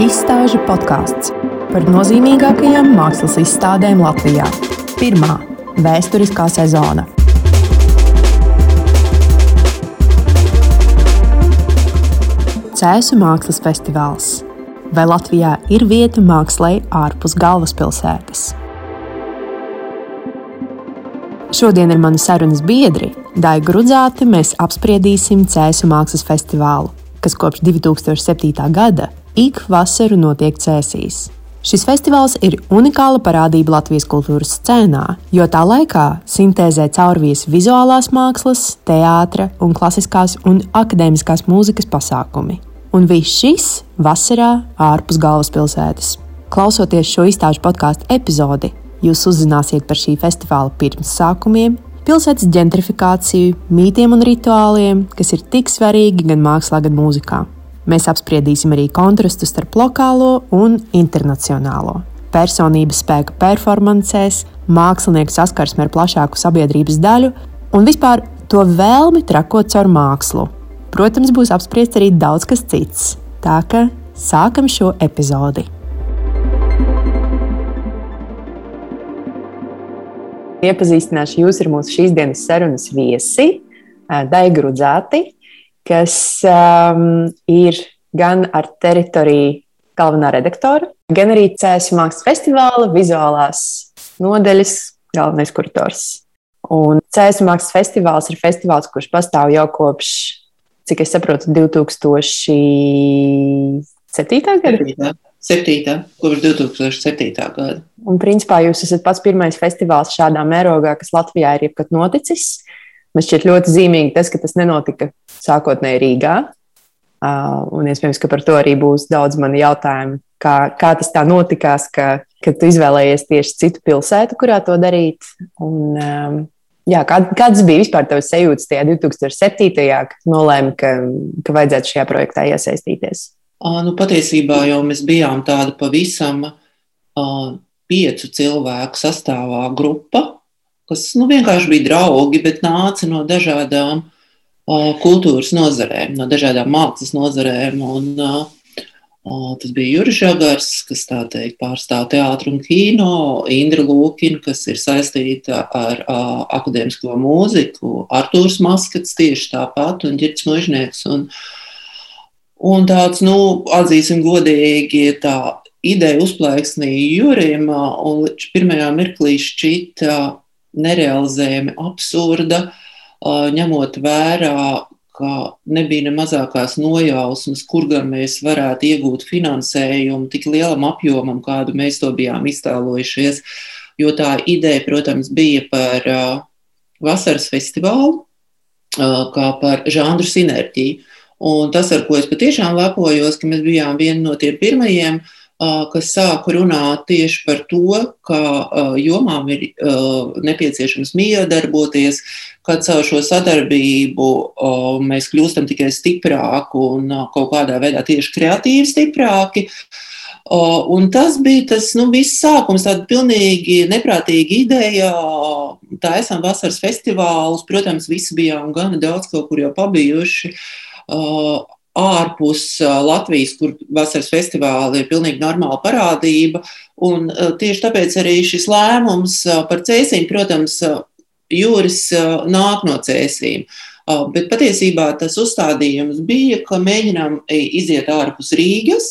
Izstāžu podkāsts par nozīmīgākajām mākslas izstādēm Latvijā. Pirmā - vēsturiskā sezona. Cēsu mākslas festivāls. Vai Latvijā ir vieta mākslai ārpus galvaspilsētas? Šodien ir mani sarunas biedri. Daigu Grudzāti mēs apspriedīsim Cēsu mākslas festivālu, kas kopš 2007. gada ik vasaru notiek Cēsīs. Šis festivāls ir unikāla parādība Latvijas kultūras scēnā, jo tā laikā sintēzē caurvijas vizuālās mākslas, teātras klasiskās un akadēmiskās mūzikas pasākumi. Un viss šis vasarā ārpus galvaspilsētas. Klausoties šo izstāžu podkāstu epizodi, Jūs uzzināsiet par šī festivāla pirmsākumiem, pilsētas gentrifikāciju, mītiem un rituāliem, kas ir tik svarīgi gan mākslā, gan mūzikā. Mēs apspriedīsim arī kontrastu starp lokālo un internacionālo. Personības spēku performancēs, mākslinieku saskarsme ar plašāku sabiedrības daļu un vispār to vēlmi trakot caur mākslu. Protams, būs apspriests arī daudz kas cits. Tā ka sākam šo epizodi! Iepazīstināšu jūs ar mūsu šīs dienas sarunas viesi, Daigu Rudzāti, kas um, ir gan ar teritoriju galvenā redaktora, gan arī Cēsu mākslas festivāla vizuālās nodeļas galvenais kurators. Un Cēsu mākslas festivāls ir festivāls, kurš pastāv jau kopš, cik es saprotu, 2007. gada. Septītā, kopš 2007. gada. Un, principā, jūs esat pats pirmais festivāls šādā mērogā, kas Latvijā ir jebkad noticis. Man šķiet ļoti zīmīgi tas, ka tas nenotika sākotnēji Rīgā. Uh, un iespējams, ka par to arī būs daudz mani jautājumu. Kā, kā tas tā notikās, ka, ka tu izvēlējies tieši citu pilsētu, kurā to darīt? Un, um, jā, kā, kādas bija vispār tavas sajūtas tajā 2007. gadā, kad nolēma, ka, ka vajadzētu šajā projektā iesaistīties? Nu, patiesībā jau mēs bijām tāda pavisam uh, piecu cilvēku sastāvā grupa, kas nu, vienkārši bija draugi, bet nāca no dažādām uh, kultūras nozarēm, no dažādām mākslas nozarēm. Un, uh, Tas bija Juris Žagars, kas teikt, pārstāv teātru un kino, Indra Lūkina, kas ir saistīta ar uh, akadēmisko mūziku, Artūrs Maskats tieši tāpat, un Girts Mužnieks. Un, uh, Un tāds, nu, atzīsim godīgi, tā ideja uzplaiksnīja Jurim, un pirmajā mirklī šķita nerealizējami absurda, ņemot vērā, ka nebija ne mazākās nojausmas, kur gan mēs varētu iegūt finansējumu tik lielam apjomam, kādu mēs to bijām iztēlojušies. Jo tā ideja, protams, bija par vasaras festivālu, kā par žanru sinerģiju. Un tas, ar ko es patiešām lepojos, ka mēs bijām vieni no tiem pirmajiem, kas sāka runāt tieši par to, ka jomām ir nepieciešams miedarboties, ka caur šo sadarbību mēs kļūstam tikai stiprāki un kaut kādā veidā tieši kreatīvi stiprāki. Un tas bija tas nu, viss sākums, tāda pilnīgi neprātīga ideja. Tā esam vasaras festivālus, protams, visi bijām gana daudz kaut kur jau pabijuši. Uh, Uh, ārpus uh, Latvijas, kur vasaras festivāli ir pilnīgi normāla parādība. Un uh, tieši tāpēc arī šis lēmums par cēsīm, protams, jūras nāk no cēsīm. Bet patiesībā tas uzstādījums bija, ka mēģinām iziet ārpus Rīgas,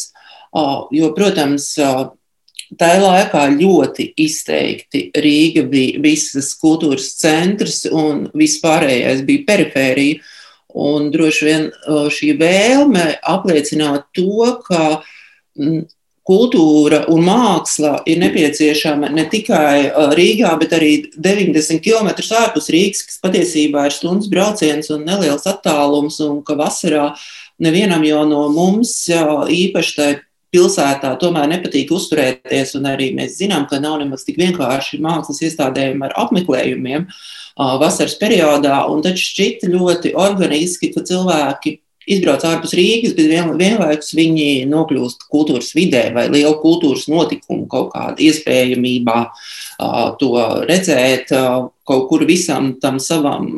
jo, protams, tajā laikā ļoti izteikti Rīga bija visas kultūras centrs un viss pārējais bija perifērija. Un droši vien šī vēlme apliecināt to, ka kultūra un māksla ir nepieciešama ne tikai Rīgā, bet arī 90 km ārpus Rīgas, kas patiesībā ir stundas brauciens un neliels attālums, un ka vasarā nevienam jau no mums īpaši tai pilsētā tomēr nepatīk uzturēties, un arī mēs zinām, ka nav nemaz tik vienkārši mākslas iestādēm ar apmeklējumiem. Vasaras periodā, un tad šķita ļoti organiski, ka cilvēki izbrauc ārpus Rīgas, bet vien, vienlaikus viņi nokļūst kultūras vidē vai lielu kultūras notikumu kaut kādā iespējamībā to redzēt kaut kur visam tam savam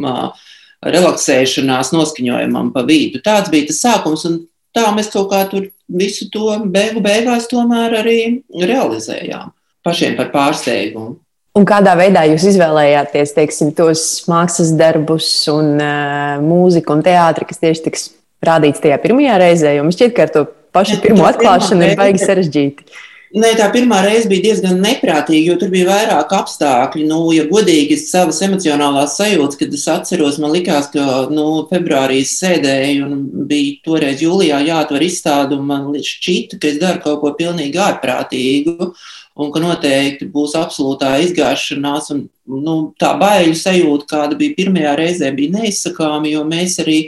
relaksēšanās noskaņojumam pa vidu. Tāds bija tas sākums, un tā mēs kaut kā tur visu to beigu beigās tomēr arī realizējām pašiem par pārsteigumu. Un kādā veidā jūs izvēlējāties teiksim, tos mākslas darbus, un uh, mūziku un teātri, kas tieši tiks rādīts tajā pirmajā reizē? Jo man šķiet, ka ar to pašu pirmo atklāšanu ir baigi sarežģīti. Nē, tā pirmā reize bija diezgan neprātīga, jo tur bija vairāk apstākļu. Nu, ja godīgi, savas emocionālās sajūtas, kad es atceros, man likās, ka nu, februārī sēdēju un bija toreiz jūlijā jāatver izstāde, un man šķita, ka es daru kaut ko pilnīgi ārprātīgu un ka noteikti būs absolūtā izgāšanās. Un, nu, tā baiļu sajūta, kāda bija pirmajā reizē, bija neizsakāma, jo mēs arī,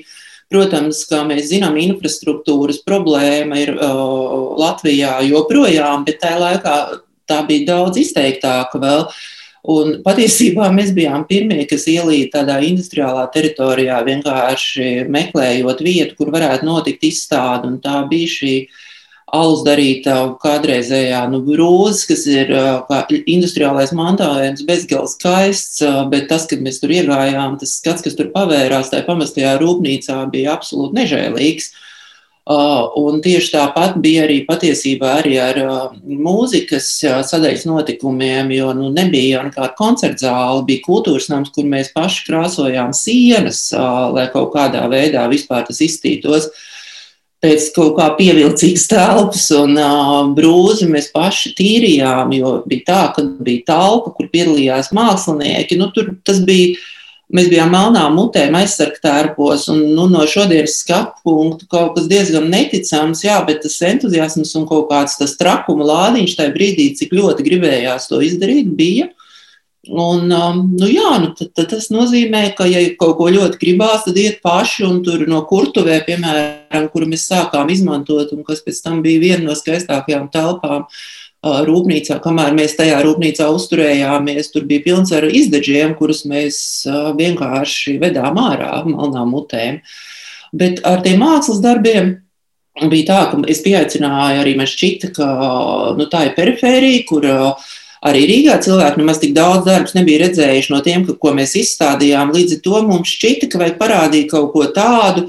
protams, kā mēs zinām, infrastruktūras problēma ir uh, Latvijā joprojām, bet tajā laikā tā bija daudz izteiktāka vēl. Un patiesībā mēs bijām pirmie, kas ielīja tādā industriālā teritorijā, vienkārši meklējot vietu, kur varētu notikt izstāde. Tā bija šī uh, alus darītavu kādreizējā nu, brūzes, kas ir industriālais mantojums, bezgalīgi skaists, bet tas, kad mēs tur iegājām, tas skats, kas tur pavērās tajā pamestajā rūpnīcā, bija absolūti nežēlīgs. Un tieši tāpat bija arī patiesībā arī ar mūzikas sadaļas notikumiem, jo nu, nebija nekāda koncerta zāle, bija kultūras nams, kur mēs paši krāsojām sienas, lai kaut kādā veidā vispār tas izstītos. Uh, pēc kaut kā pievilcīgas telpas un uh, brūzi mēs paši tīrījām, jo bija tā, ka bija telpa, kur piedalījās mākslinieki. Nu, tur tas bija. Mēs bijām melnā mutē, aizsargtērpos, un nu, no šodienas skatu punkta kaut kas diezgan neticams, jā, bet tas entuziasms un kaut kāds tas trakuma lādiņš tajā brīdī, cik ļoti gribējās to izdarīt, bija. Un, um, nu jā, nu, tad, tad tas nozīmē, ka, ja kaut ko ļoti gribās, tad iet paši un tur no kurtuvē, piemēram, kuru mēs sākām izmantot, un kas pēc tam bija viena no skaistākajām telpām uh, rūpnīcā, kamēr mēs tajā rūpnīcā uzturējāmies, tur bija pilns ar izdeģiem, kurus mēs uh, vienkārši vedām ārā malnām mutēm. Bet ar tiem mākslas darbiem bija tā, ka es pieaicināju arī man šķita, ka nu, tā ir perifērija, kur uh, arī Rīgā cilvēki nemaz tik daudz darbus nebija redzējuši no tiem, ko mēs izstādījām. Līdz ar to mums šķita, ka vajag parādīt kaut ko tādu,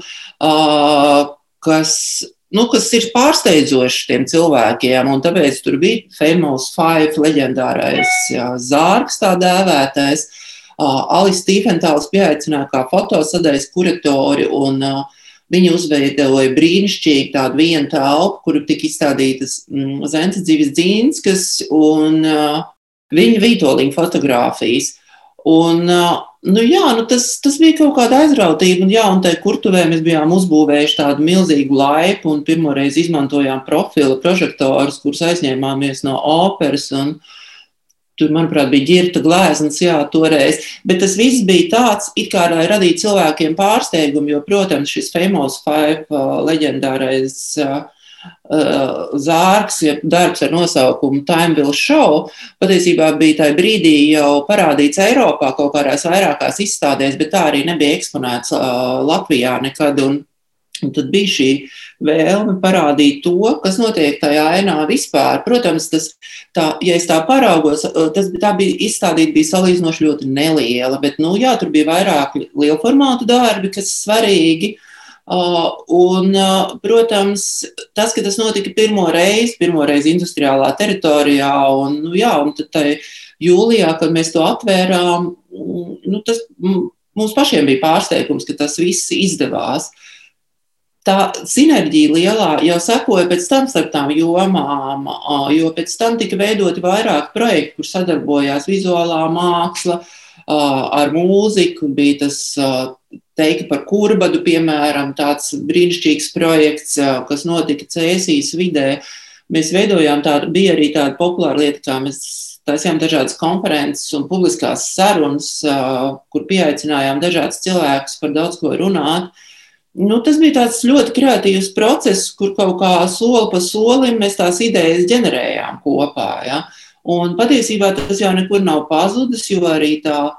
kas, nu, kas ir pārsteidzošs tiem cilvēkiem. Un tāpēc tur bija Famous Five, leģendārais jā, zārks, tā dēvētais. Alis Stīfentāls pieaicināja kā fotosadaļas kuratori un uh, Viņi uzveidoja brīnišķīgu tādu vienu telpu, kur tika izstādītas mm, Zentes dzīves dzīnskas un uh, viņa vītoliņa fotogrāfijas. Un, uh, nu, jā, nu tas, tas bija kaut kāda aizrautība, un, jā, un tajā kurtuvē mēs bijām uzbūvējuši tādu milzīgu laipu un pirmoreiz izmantojām profila prožektorus, kurus aizņēmāmies no operas. Un, uh, Tur, manuprāt, bija ģirta gleznas, jā, toreiz. Bet tas viss bija tāds, it kā lai radītu cilvēkiem pārsteigumu, jo, protams, šis famous five uh, leģendārais uh, uh, zārks, ja darbs ar nosaukumu Time Will Show, patiesībā bija tajā brīdī jau parādīts Eiropā kaut kādās vairākās izstādēs, bet tā arī nebija eksponēts uh, Latvijā nekad. Un, Un tad bija šī vēlme parādīt to, kas notiek tajā ainā vispār. Protams, tas, tā, ja es tā paraugos, tas tā bija izstādīta bija salīdzinoši ļoti neliela, bet, nu, jā, tur bija vairāk lielu formātu darbi, kas svarīgi. Uh, un, uh, protams, tas, ka tas notika pirmo reizi, pirmo reizi industriālā teritorijā, un, nu, jā, un tad tai jūlijā, kad mēs to atvērām, nu, tas mums pašiem bija pārsteigums, ka tas viss izdevās. Uh, tā sinerģija lielā jau sekoja pēc tam starp tām jomām, jo pēc tam tika veidoti vairāk projektu, kur sadarbojās vizuālā māksla ar mūziku. Bija tas teika par kurbadu, piemēram, tāds brīnišķīgs projekts, kas notika Cēsīs vidē. Mēs veidojām tādu, bija arī tāda populāra lieta, kā mēs taisījām dažādas konferences un publiskās sarunas, kur pieaicinājām dažādus cilvēkus par daudz ko runāt. Nu, tas bija tāds ļoti kreatīvs process, kur kaut kā soli pa solim mēs tās idejas ģenerējām kopā. Ja? Un patiesībā tas jau nekur nav pazudis, jo arī tā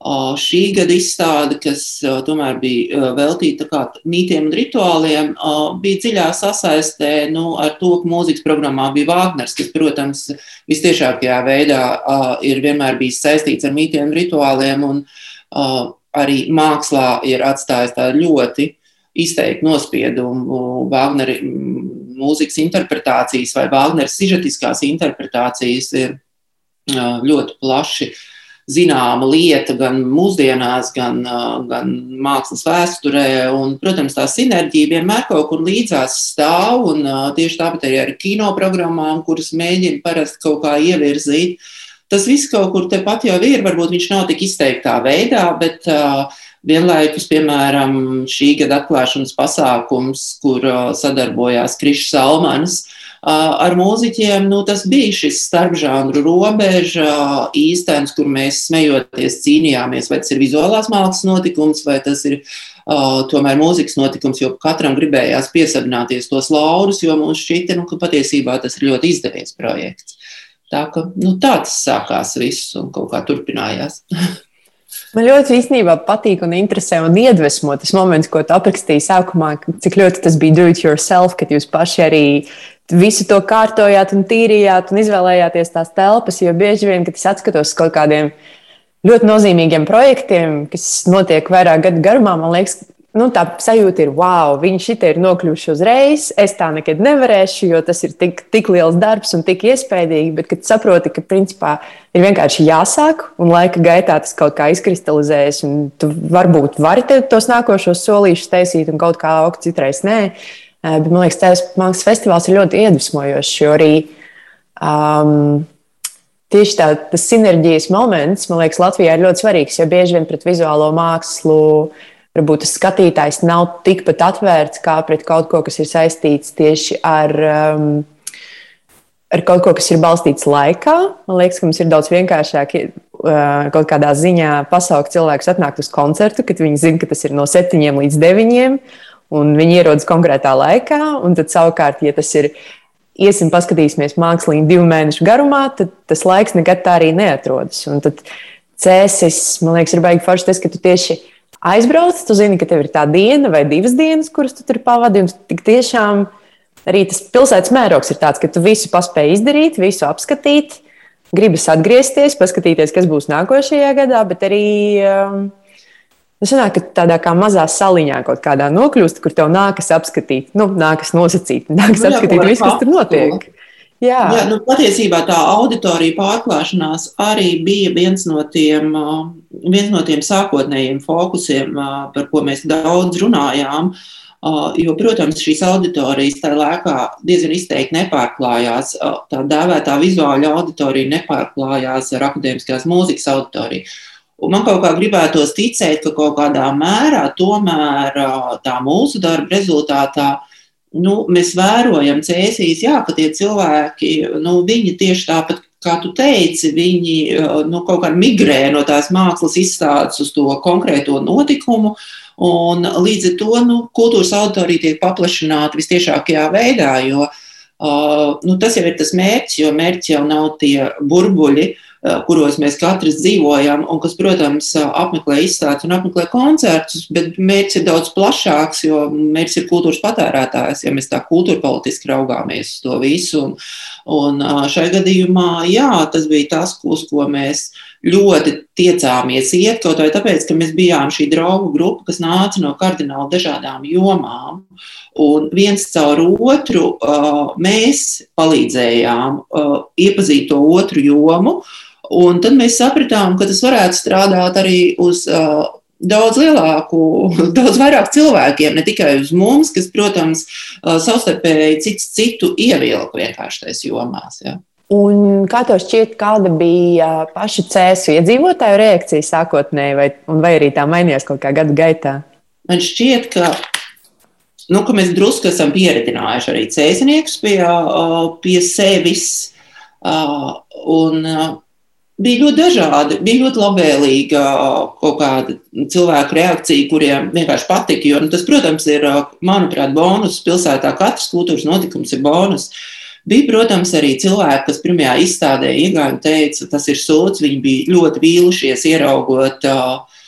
šī gada izstāde, kas tomēr bija veltīta mītiem un rituāliem, bija dziļā sasaistē nu, ar to, ka mūzikas programmā bija Vāgners, kas, protams, vistiešākajā veidā ir vienmēr bijis saistīts ar mītiem un rituāliem, un arī mākslā ir atstājis tādu ļoti izteikt nospiedumu. Vāgnera mūzikas interpretācijas vai Vāgnera sižetiskās interpretācijas ir ļoti plaši zināma lieta gan mūsdienās, gan, gan mākslas vēsturē. Un, protams, tā sinerģija vienmēr kaut kur līdzās stāv, un tieši tāpat arī ar kino programmām, kuras mēģina parasti kaut kā ievirzīt. Tas viss kaut kur tepat jau ir, varbūt viņš nav tik izteiktā veidā, bet uh, vienlaikus, piemēram, šī gada atklāšanas pasākums, kur uh, sadarbojās Krišs Salmanis, uh, ar mūziķiem nu, tas bija šis starpžānru robeža īstenis, kur mēs smejoties cīnījāmies, vai tas ir vizuālās mākslas notikums, vai tas ir uh, tomēr mūzikas notikums, jo katram gribējās piesavināties tos laurus, jo mums šķita, nu, ka patiesībā tas ir ļoti izdevies projekts. Tā, ka, nu, tā tas sākās viss un kaut kā turpinājās. Man ļoti īstenībā patīk un interesē un iedvesmo tas moments, ko tu aprakstīji sākumā, cik ļoti tas bija do it yourself, kad jūs paši arī visu to kārtojāt un tīrījāt un izvēlējāties tās telpas. Jo bieži vien, kad es atskatos kaut kādiem ļoti nozīmīgiem projektiem, kas notiek vairāk gadu garumā, man liekas, nu, tā sajūta ir, wow, viņi šeit ir nokļuvuši uzreiz. Es tā nekad nevarēšu, jo tas ir tik, tik liels darbs un tik iespaidīgi. Bet, kad saproti, ka principā ir vienkārši jāsāk un laika gaitā tas kaut kā izkristalizējas, un tu varbūt vari tos nākošos solīšus taisīt un kaut kā augt, citreiz nē. Eh, bet man liekas, tas mākslas festivāls ir ļoti iedvesmojošs, jo arī um, tieši tā, tas sinerģijas moments, man liekas, Latvijā ir ļoti svarīgs, jo bieži vien pret vizuālo mākslu varbūt tas skatītājs nav tikpat atvērts kā pret kaut ko, kas ir saistīts tieši ar. Um, ar kaut ko, kas ir balstīts laikā. Man liekas, ka mums ir daudz vienkāršāk uh, kaut kādā ziņā pasaukt cilvēkus atnākt uz koncertu, kad viņi zina, ka tas ir no septiņiem līdz deviņiem un viņi ierodas konkrētā laikā. Tad, savukārt, ja tas ir iesim, paskatīsimies mākslīgi divu mēnešu garumā, tad tas laiks nekad tā arī neatrodas. Un tad cēsis, man liekas, ir baigi forši tas, ka tu tieši aizbrauc, tu zini, ka tev ir tā diena vai divas dienas, kuras tu tur pavadi. Tik tiešām arī tas pilsētas mērogs ir tāds, ka tu visu paspēji izdarīt, visu apskatīt. Gribas atgriezties, paskatīties, kas būs nākošajā gadā, bet arī um, Nu, sanāk, ka tādā kā mazā saliņā kaut kādā nokļūst, kur tev nākas apskatīt, nu, nākas nosacīt, nākas nu, apskatīt visu, kas tur notiek. Jā, Jā nu, patiesībā tā auditorija pārklāšanās arī bija viens no tiem, viens no tiem sākotnējiem fokusiem, par ko mēs daudz runājām. Jo, protams, šīs auditorijas tajā laikā diezgan izteikti nepārklājās. Tā dēvētā vizuāla auditorija nepārklājās ar akadēmiskās mūzikas auditoriju. Un man kaut kā gribētos ticēt, ka kaut kādā mērā tomēr tā mūsu darba rezultātā nu, mēs vērojam cēsīs, jā, ka tie cilvēki, nu, viņi tieši tāpat, kā tu teici, viņi nu, kaut kā migrē no tās mākslas izstādes uz to konkrēto notikumu. Un līdz ar to nu, kultūras auditorija tiek paplašināta visciešākajā veidā, jo uh, nu, tas jau ir tas mērķis, jo mērķis jau nav tie burbuļi, uh, Eh, kuros mēs katrs dzīvojam, un kas, protams, eh, apmeklē izstādes un apmeklē koncertus, bet mērķis ir daudz plašāks, jo mērķis ir kultūras patērētājs, ja mēs tā kultūra politiski raugāmies uz to visu. Un, un eh, šai gadījumā, jā, tas bija tas, uz ko mēs ļoti tiecāmies iet, kaut vai tāpēc, ka mēs bijām šī draugu grupa, kas nāca no kardināli dažādām jomām. Un viens caur otru mēs palīdzējām iepazīt to otru jomu. Un tad mēs sapratām, ka tas varētu strādāt arī uz uh, daudz lielāku, daudz vairāk cilvēkiem, ne tikai uz mums, kas, protams, uh, savstarpēji cits citu ievilku vienkārši tajās jomās. Ja. Un kā tev šķiet, kāda bija paša cēsu iedzīvotāju reakcija sākotnēji, vai, vai arī tā mainījās kaut kā gadu gaitā? Man šķiet, ka, nu, ka mēs drusku esam pieredzinājuši arī cēsiniekus pie, pie sevis. Un, bija ļoti dažādi. Bija ļoti labvēlīga kaut kāda cilvēku reakcija, kuriem vienkārši patika. Jo, nu, tas, protams, ir, manuprāt, bonus pilsētā. Katrs kultūras notikums ir bonus. Bija, protams, arī cilvēki, kas pirmajā izstādē iegāja un teica, tas ir sūds. Viņi bija ļoti vīlušies, ieraugot uh,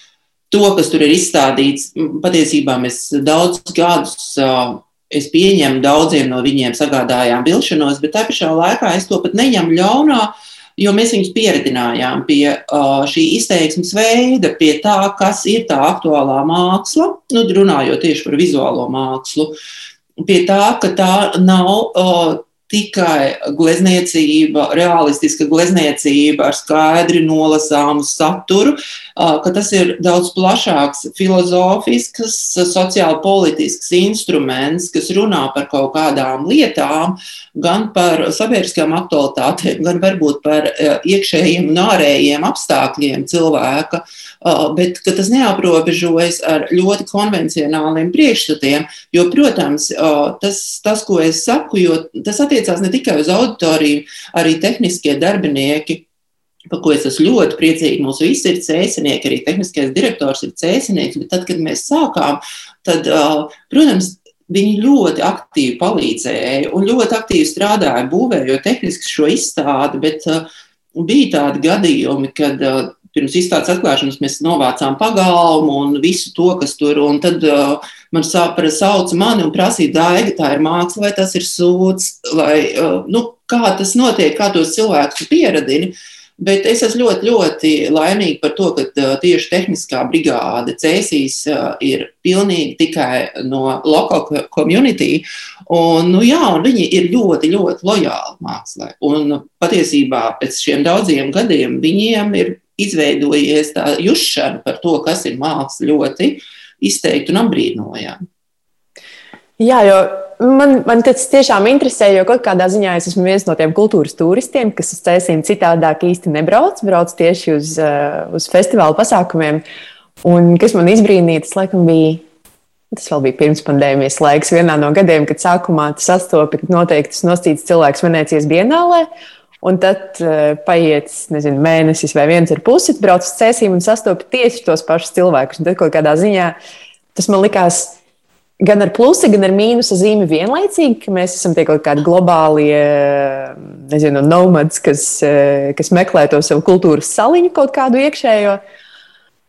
to, kas tur ir izstādīts. Patiesībā mēs daudzus gadus. Uh, Es pieņemu, daudziem no viņiem sagādājām vilšanos, bet tā pašā laikā es to pat neņemu ļaunā, uh, jo mēs viņus pieredzinājām pie uh, šī izteiksmes veida, pie tā, kas ir tā aktuālā māksla, nu, runājot tieši par vizuālo mākslu, pie tā, ka tā nav. Uh, tikai glezniecība, realistiska glezniecība ar skaidri nolasāmu saturu, ka tas ir daudz plašāks filozofisks, sociāli politisks instruments, kas runā par kaut kādām lietām, gan par sabiedriskām aktualitātēm, gan varbūt par iekšējiem un ārējiem apstākļiem cilvēka, bet tas neaprobežojas ar ļoti konvencionāliem priekšstatiem, jo, protams, tas, tas ko es saku, jo tas attiecās ne tikai uz auditoriju, arī tehniskie darbinieki par ko es esmu ļoti priecīga. Mums visi ir cēsinieki, arī tehniskais direktors ir cēsinieks. Bet tad, kad mēs sākām, tad, protams, viņi ļoti aktīvi palīdzēja un ļoti aktīvi strādāja, būvējot tehniski šo izstādi. Bet bija tādi gadījumi, kad pirms izstādes atklāšanas mēs novācām pagalmu un visu to, kas tur ir. Tad uh, man sauca mani un prasīja, Daiga, tā ir māksla, vai tas ir sūds, vai uh, nu, kā tas notiek, kā tos cilvēkus pieradini. Bet es esmu ļoti, ļoti laimīga par to, ka uh, tieši tehniskā brigāde Cēsīs uh, ir pilnīgi tikai no local community. Un, nu, jā, un viņi ir ļoti, ļoti lojāli mākslā. Un patiesībā pēc šiem daudziem gadiem viņiem ir izveidojies tā jušana par to, kas ir māksla, ļoti izteikti un apbrīnojami. Jā, jo man, man tas tiešām interesē, jo kaut kādā ziņā es esmu viens no tiem kultūras turistiem, kas uz ceļiem citādāk īsti nebrauc, brauc tieši uz, uh, uz festivāla pasākumiem. Un kas man izbrīnīja, tas laikam bija. Tas vēl bija pirms pandēmijas laiks, vienā no gadiem, kad sākumā tu sastopi noteikti nosacīts cilvēks Venecijas dienālē. Un tad uh, paiet, nezinu, mēnesis vai viens ar pusi, brauc uz cēsīm un sastopas tieši tos pašus cilvēkus. Un tad kaut kādā ziņā tas man likās gan ar plusu, gan ar mīnusu zīmi vienlaicīgi, ka mēs esam tie kaut kādi globāli, nezinu, nomads, kas, eh, kas meklē to savu kultūras saliņu kaut kādu iekšējo.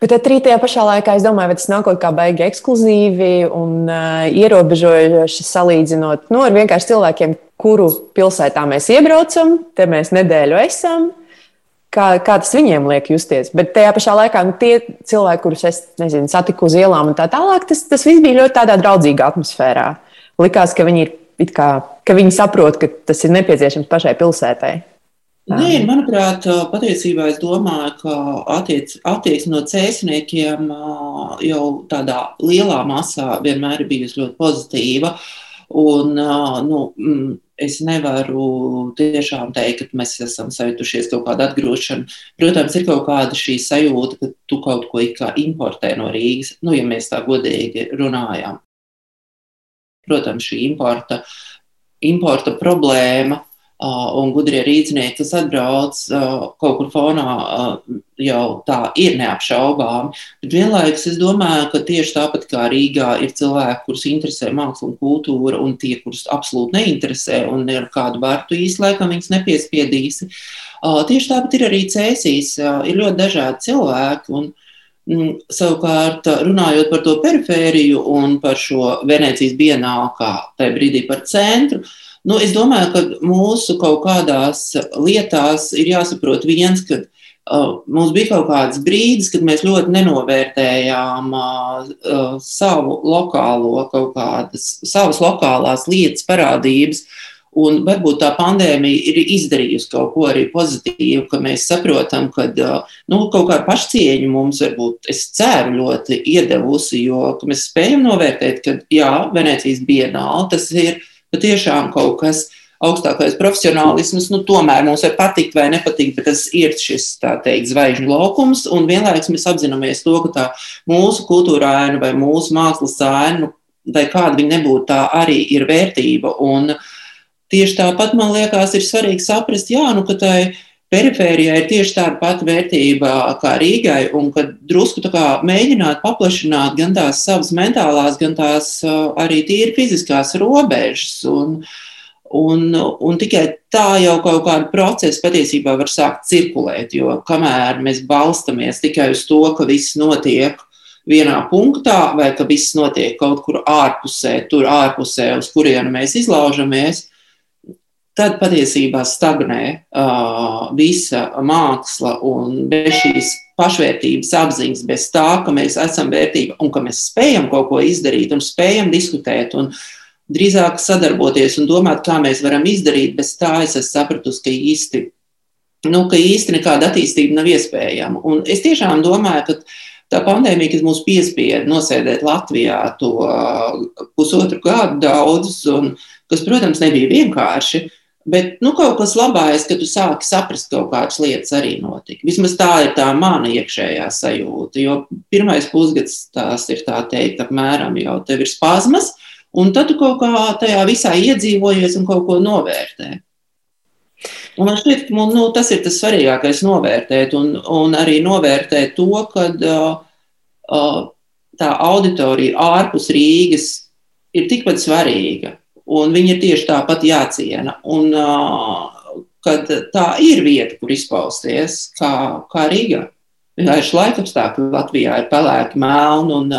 Bet tad arī tajā pašā laikā es domāju, vai tas nav kaut kā baigi ekskluzīvi un uh, ierobežojoši salīdzinot nu, ar vienkārši cilvēkiem, kuru pilsētā mēs iebraucam, te mēs nedēļu esam. Kā, kā tas viņiem liek justies. Bet tajā pašā laikā nu, tie cilvēki, kurus es nezinu, satiku uz ielām un tā tālāk, tas, tas viss bija ļoti tādā draudzīgā atmosfērā. Likās, ka viņi, ir, kā, ka viņi saprot, ka tas ir nepieciešams pašai pilsētai. Nē, manuprāt, patiesībā es domāju, ka attiec, attieksme no cēsniekiem jau tādā lielā masā vienmēr ir bijusi ļoti pozitīva. Un, nu, es nevaru tiešām teikt, ka mēs esam sajutušies kaut kādu atgrūšanu. Protams, ir kaut kāda šī sajūta, ka tu kaut ko importē no Rīgas, nu, ja mēs tā godīgi runājam. Protams, šī importa, importa problēma un gudrie rīznieki, kas atbrauc kaut kur fonā, jau tā ir neapšaubām. Bet vienlaikus es domāju, ka tieši tāpat kā Rīgā ir cilvēki, kurus interesē māksla un kultūra, un tie, kurus absolūti neinteresē, un ar kādu vārtu īsti laikam viņus nepiespiedīsi. Tieši tāpat ir arī cēsīs, ir ļoti dažādi cilvēki. Un, mm, Savukārt, runājot par to perifēriju un par šo Venecijas bienālu, kā tajā brīdī par centru, uh, Nu, es domāju, ka mūsu kaut kādās lietās ir jāsaprot viens, ka uh, mums bija kaut kāds brīdis, kad mēs ļoti nenovērtējām uh, uh, savu lokālo, kaut kādas savas lokālās lietas, parādības. Un varbūt tā pandēmija ir izdarījusi kaut ko arī pozitīvu, ka mēs saprotam, ka nu, kaut kāda pašcieņa mums, varbūt, es ceru, ļoti iedevusi, jo mēs spējam novērtēt, ka jā, Venecijas bienāla tas ir patiešām kaut kas augstākais profesionālisms, nu, tomēr mums var patikt vai nepatikt, bet tas ir šis, tā teikt, zvaigžņu laukums, un vienlaikus mēs apzināmies to, ka tā mūsu kultūra aina vai mūsu mākslas aina, nu, vai kāda viņa nebūtu, tā arī ir vērtība, un tieši tāpat, man liekas, ir svarīgi saprast, jā, nu, ka tai perifērijai ir tieši tāda pati vērtība kā Rīgai, un ka drusku mēģināt paplašināt gan tās savas mentālās, gan tās arī tīri fiziskās robežas. Un, un, un tikai tā jau kaut kāda procesa patiesībā var sākt cirkulēt, jo kamēr mēs balstamies tikai uz to, ka viss notiek vienā punktā, vai ka viss notiek kaut kur ārpusē, tur ārpusē, uz kurienu mēs izlaužamies, tad patiesībā stagnē uh, visa māksla un bez šīs pašvērtības apziņas, bez tā, ka mēs esam vērtība un ka mēs spējam kaut ko izdarīt un spējam diskutēt un drīzāk sadarboties un domāt, kā mēs varam izdarīt, bez tā es esmu sapratusi, ka īsti, nu, ka īsti nekāda attīstība nav iespējama. Un es tiešām domāju, ka tā pandēmija, kas mūs piespieda nosēdēt Latvijā to pusotru gadu daudzus, un kas, protams, nebija vienkārši, uh, Bet nu, kaut kas labākais, ka tu sāki saprast, ka kaut kādas lietas arī notika. Vismaz tā ir tā mana iekšējā sajūta. Jo pirmais pusgads tās ir tā teikt, apmēram jau tev ir spazmas, un tad tu kaut kā tajā visā iedzīvojies un kaut ko novērtē. Un man šķiet, ka nu, tas ir tas svarīgākais novērtēt, un, un arī novērtēt to, ka uh, uh, tā auditorija ārpus Rīgas ir tikpat svarīga un viņi ir tieši tāpat jāciena. Un, kad tā ir vieta, kur izpausties, kā, kā Rīga. Vienkārši laikapstākļi Latvijā ir pelēki, melni, un,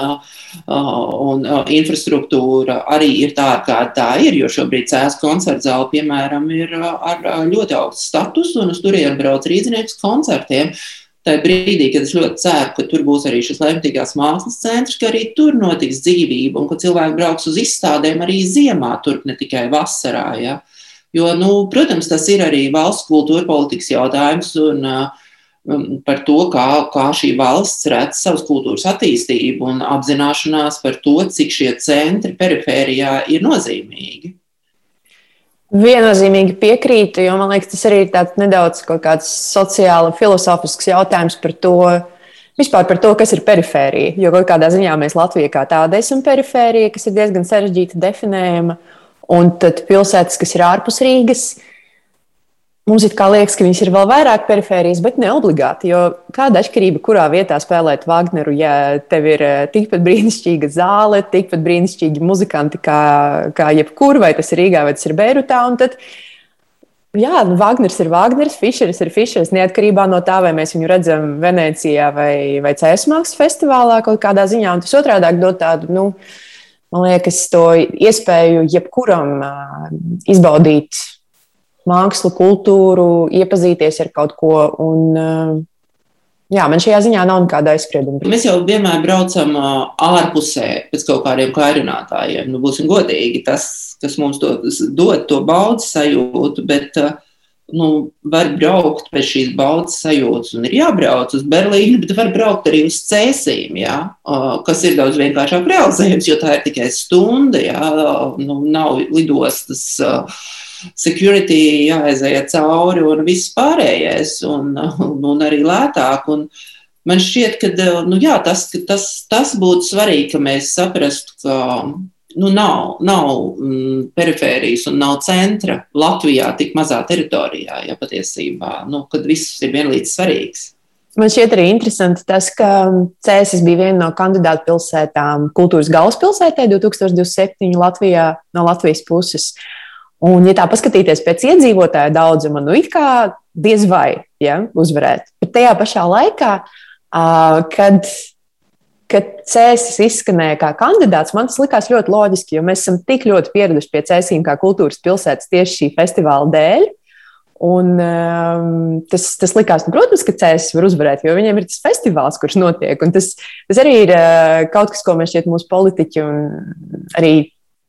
un infrastruktūra arī ir tāda, kāda tā ir. Jo šobrīd Cēlā koncerta zāle, piemēram, ir ar ļoti augstu statusu, un uz turieni brauc rīznieks koncertiem. Uh, tajā brīdī, kad es ļoti ceru, ka tur būs arī šis lemtīgās mākslas centrs, ka arī tur notiks dzīvība un ka cilvēki brauks uz izstādēm arī ziemā, tur ne tikai vasarā. Ja? Jo, nu, protams, tas ir arī valsts kultūra politikas jautājums un um, par to, kā, kā šī valsts redz savas kultūras attīstību un apzināšanās par to, cik šie centri perifērijā ir nozīmīgi. Viennozīmīgi piekrītu, jo man liekas, tas arī ir tāds nedaudz sociāli filozofisks jautājums par to, vispār par to, kas ir perifērija. Jo kaut kādā ziņā mēs Latvijā kā tāda esam perifērija, kas ir diezgan sarežģīta definējama, un tad pilsētas, kas ir ārpus Rīgas, Mums liekas, ka viņas ir vēl vairāk perifērijas, bet ne obligāti. Jo kāda atšķirība, kurā vietā spēlēt Wagneru, ja tev ir eh, tikpat brīnišķīga zāle, tikpat brīnišķīgi muzikanti kā, kā jebkur, vai tas ir Rīgā, vai tas ir Beirutā. Tad, jā, nu, Wagners ir Wagners, Fischeris ir Fischeris, neatkarībā no tā, vai mēs viņu redzam Venecijā vai, vai Cēsmāks festivālā kaut kādā ziņā. Un tas otrādi dod tādu, nu, man liekas, to iespēju jebkuram uh, izbaudīt mākslu, kultūru, iepazīties ar kaut ko. Un, eh, Jā, man šajā ziņā nav nekāda aizsprieduma. Mēs jau vienmēr braucam ārpusē pēc kaut kādiem kairinātājiem. Nu, būsim godīgi, tas, kas mums to, dod to baudas sajūtu, bet uh, nu, var braukt pēc šīs baudas sajūtas, un ir jābrauc uz Berlīnu, bet var braukt arī uz cēsīm, jā, kas ir daudz vienkāršāk realizējams, jo tā ir tikai stunda, jā, nu, nav lidostas. Security jāaiziet cauri un viss pārējais, un, un, arī lētāk. Un man šķiet, ka nu, jā, tas, tas, tas būtu svarīgi, ka mēs saprastu, ka nu, nav, nav mm, perifērijas un nav centra Latvijā tik mazā teritorijā, ja patiesībā, nu, viss ir vienlīdz svarīgs. Man šķiet arī interesanti tas, ka Cēsis bija viena no kandidātu pilsētām kultūras galvaspilsētē 2027 Latvijā no Latvijas puses. Un, ja tā paskatīties pēc iedzīvotāja daudzuma, nu it kā diez vai ja, uzvarēt. Bet tajā pašā laikā, kad kad cēsis izskanēja kā kandidāts, man tas likās ļoti loģiski, jo mēs esam tik ļoti pieraduši pie cēsīm kā kultūras pilsētas tieši šī festivāla dēļ. Un, um, tas, tas likās, nu, protams, ka cēsis var uzvarēt, jo viņiem ir tas festivāls, kurš notiek. Un tas, tas arī ir uh, kaut kas, ko mēs šeit mūsu politiķi un arī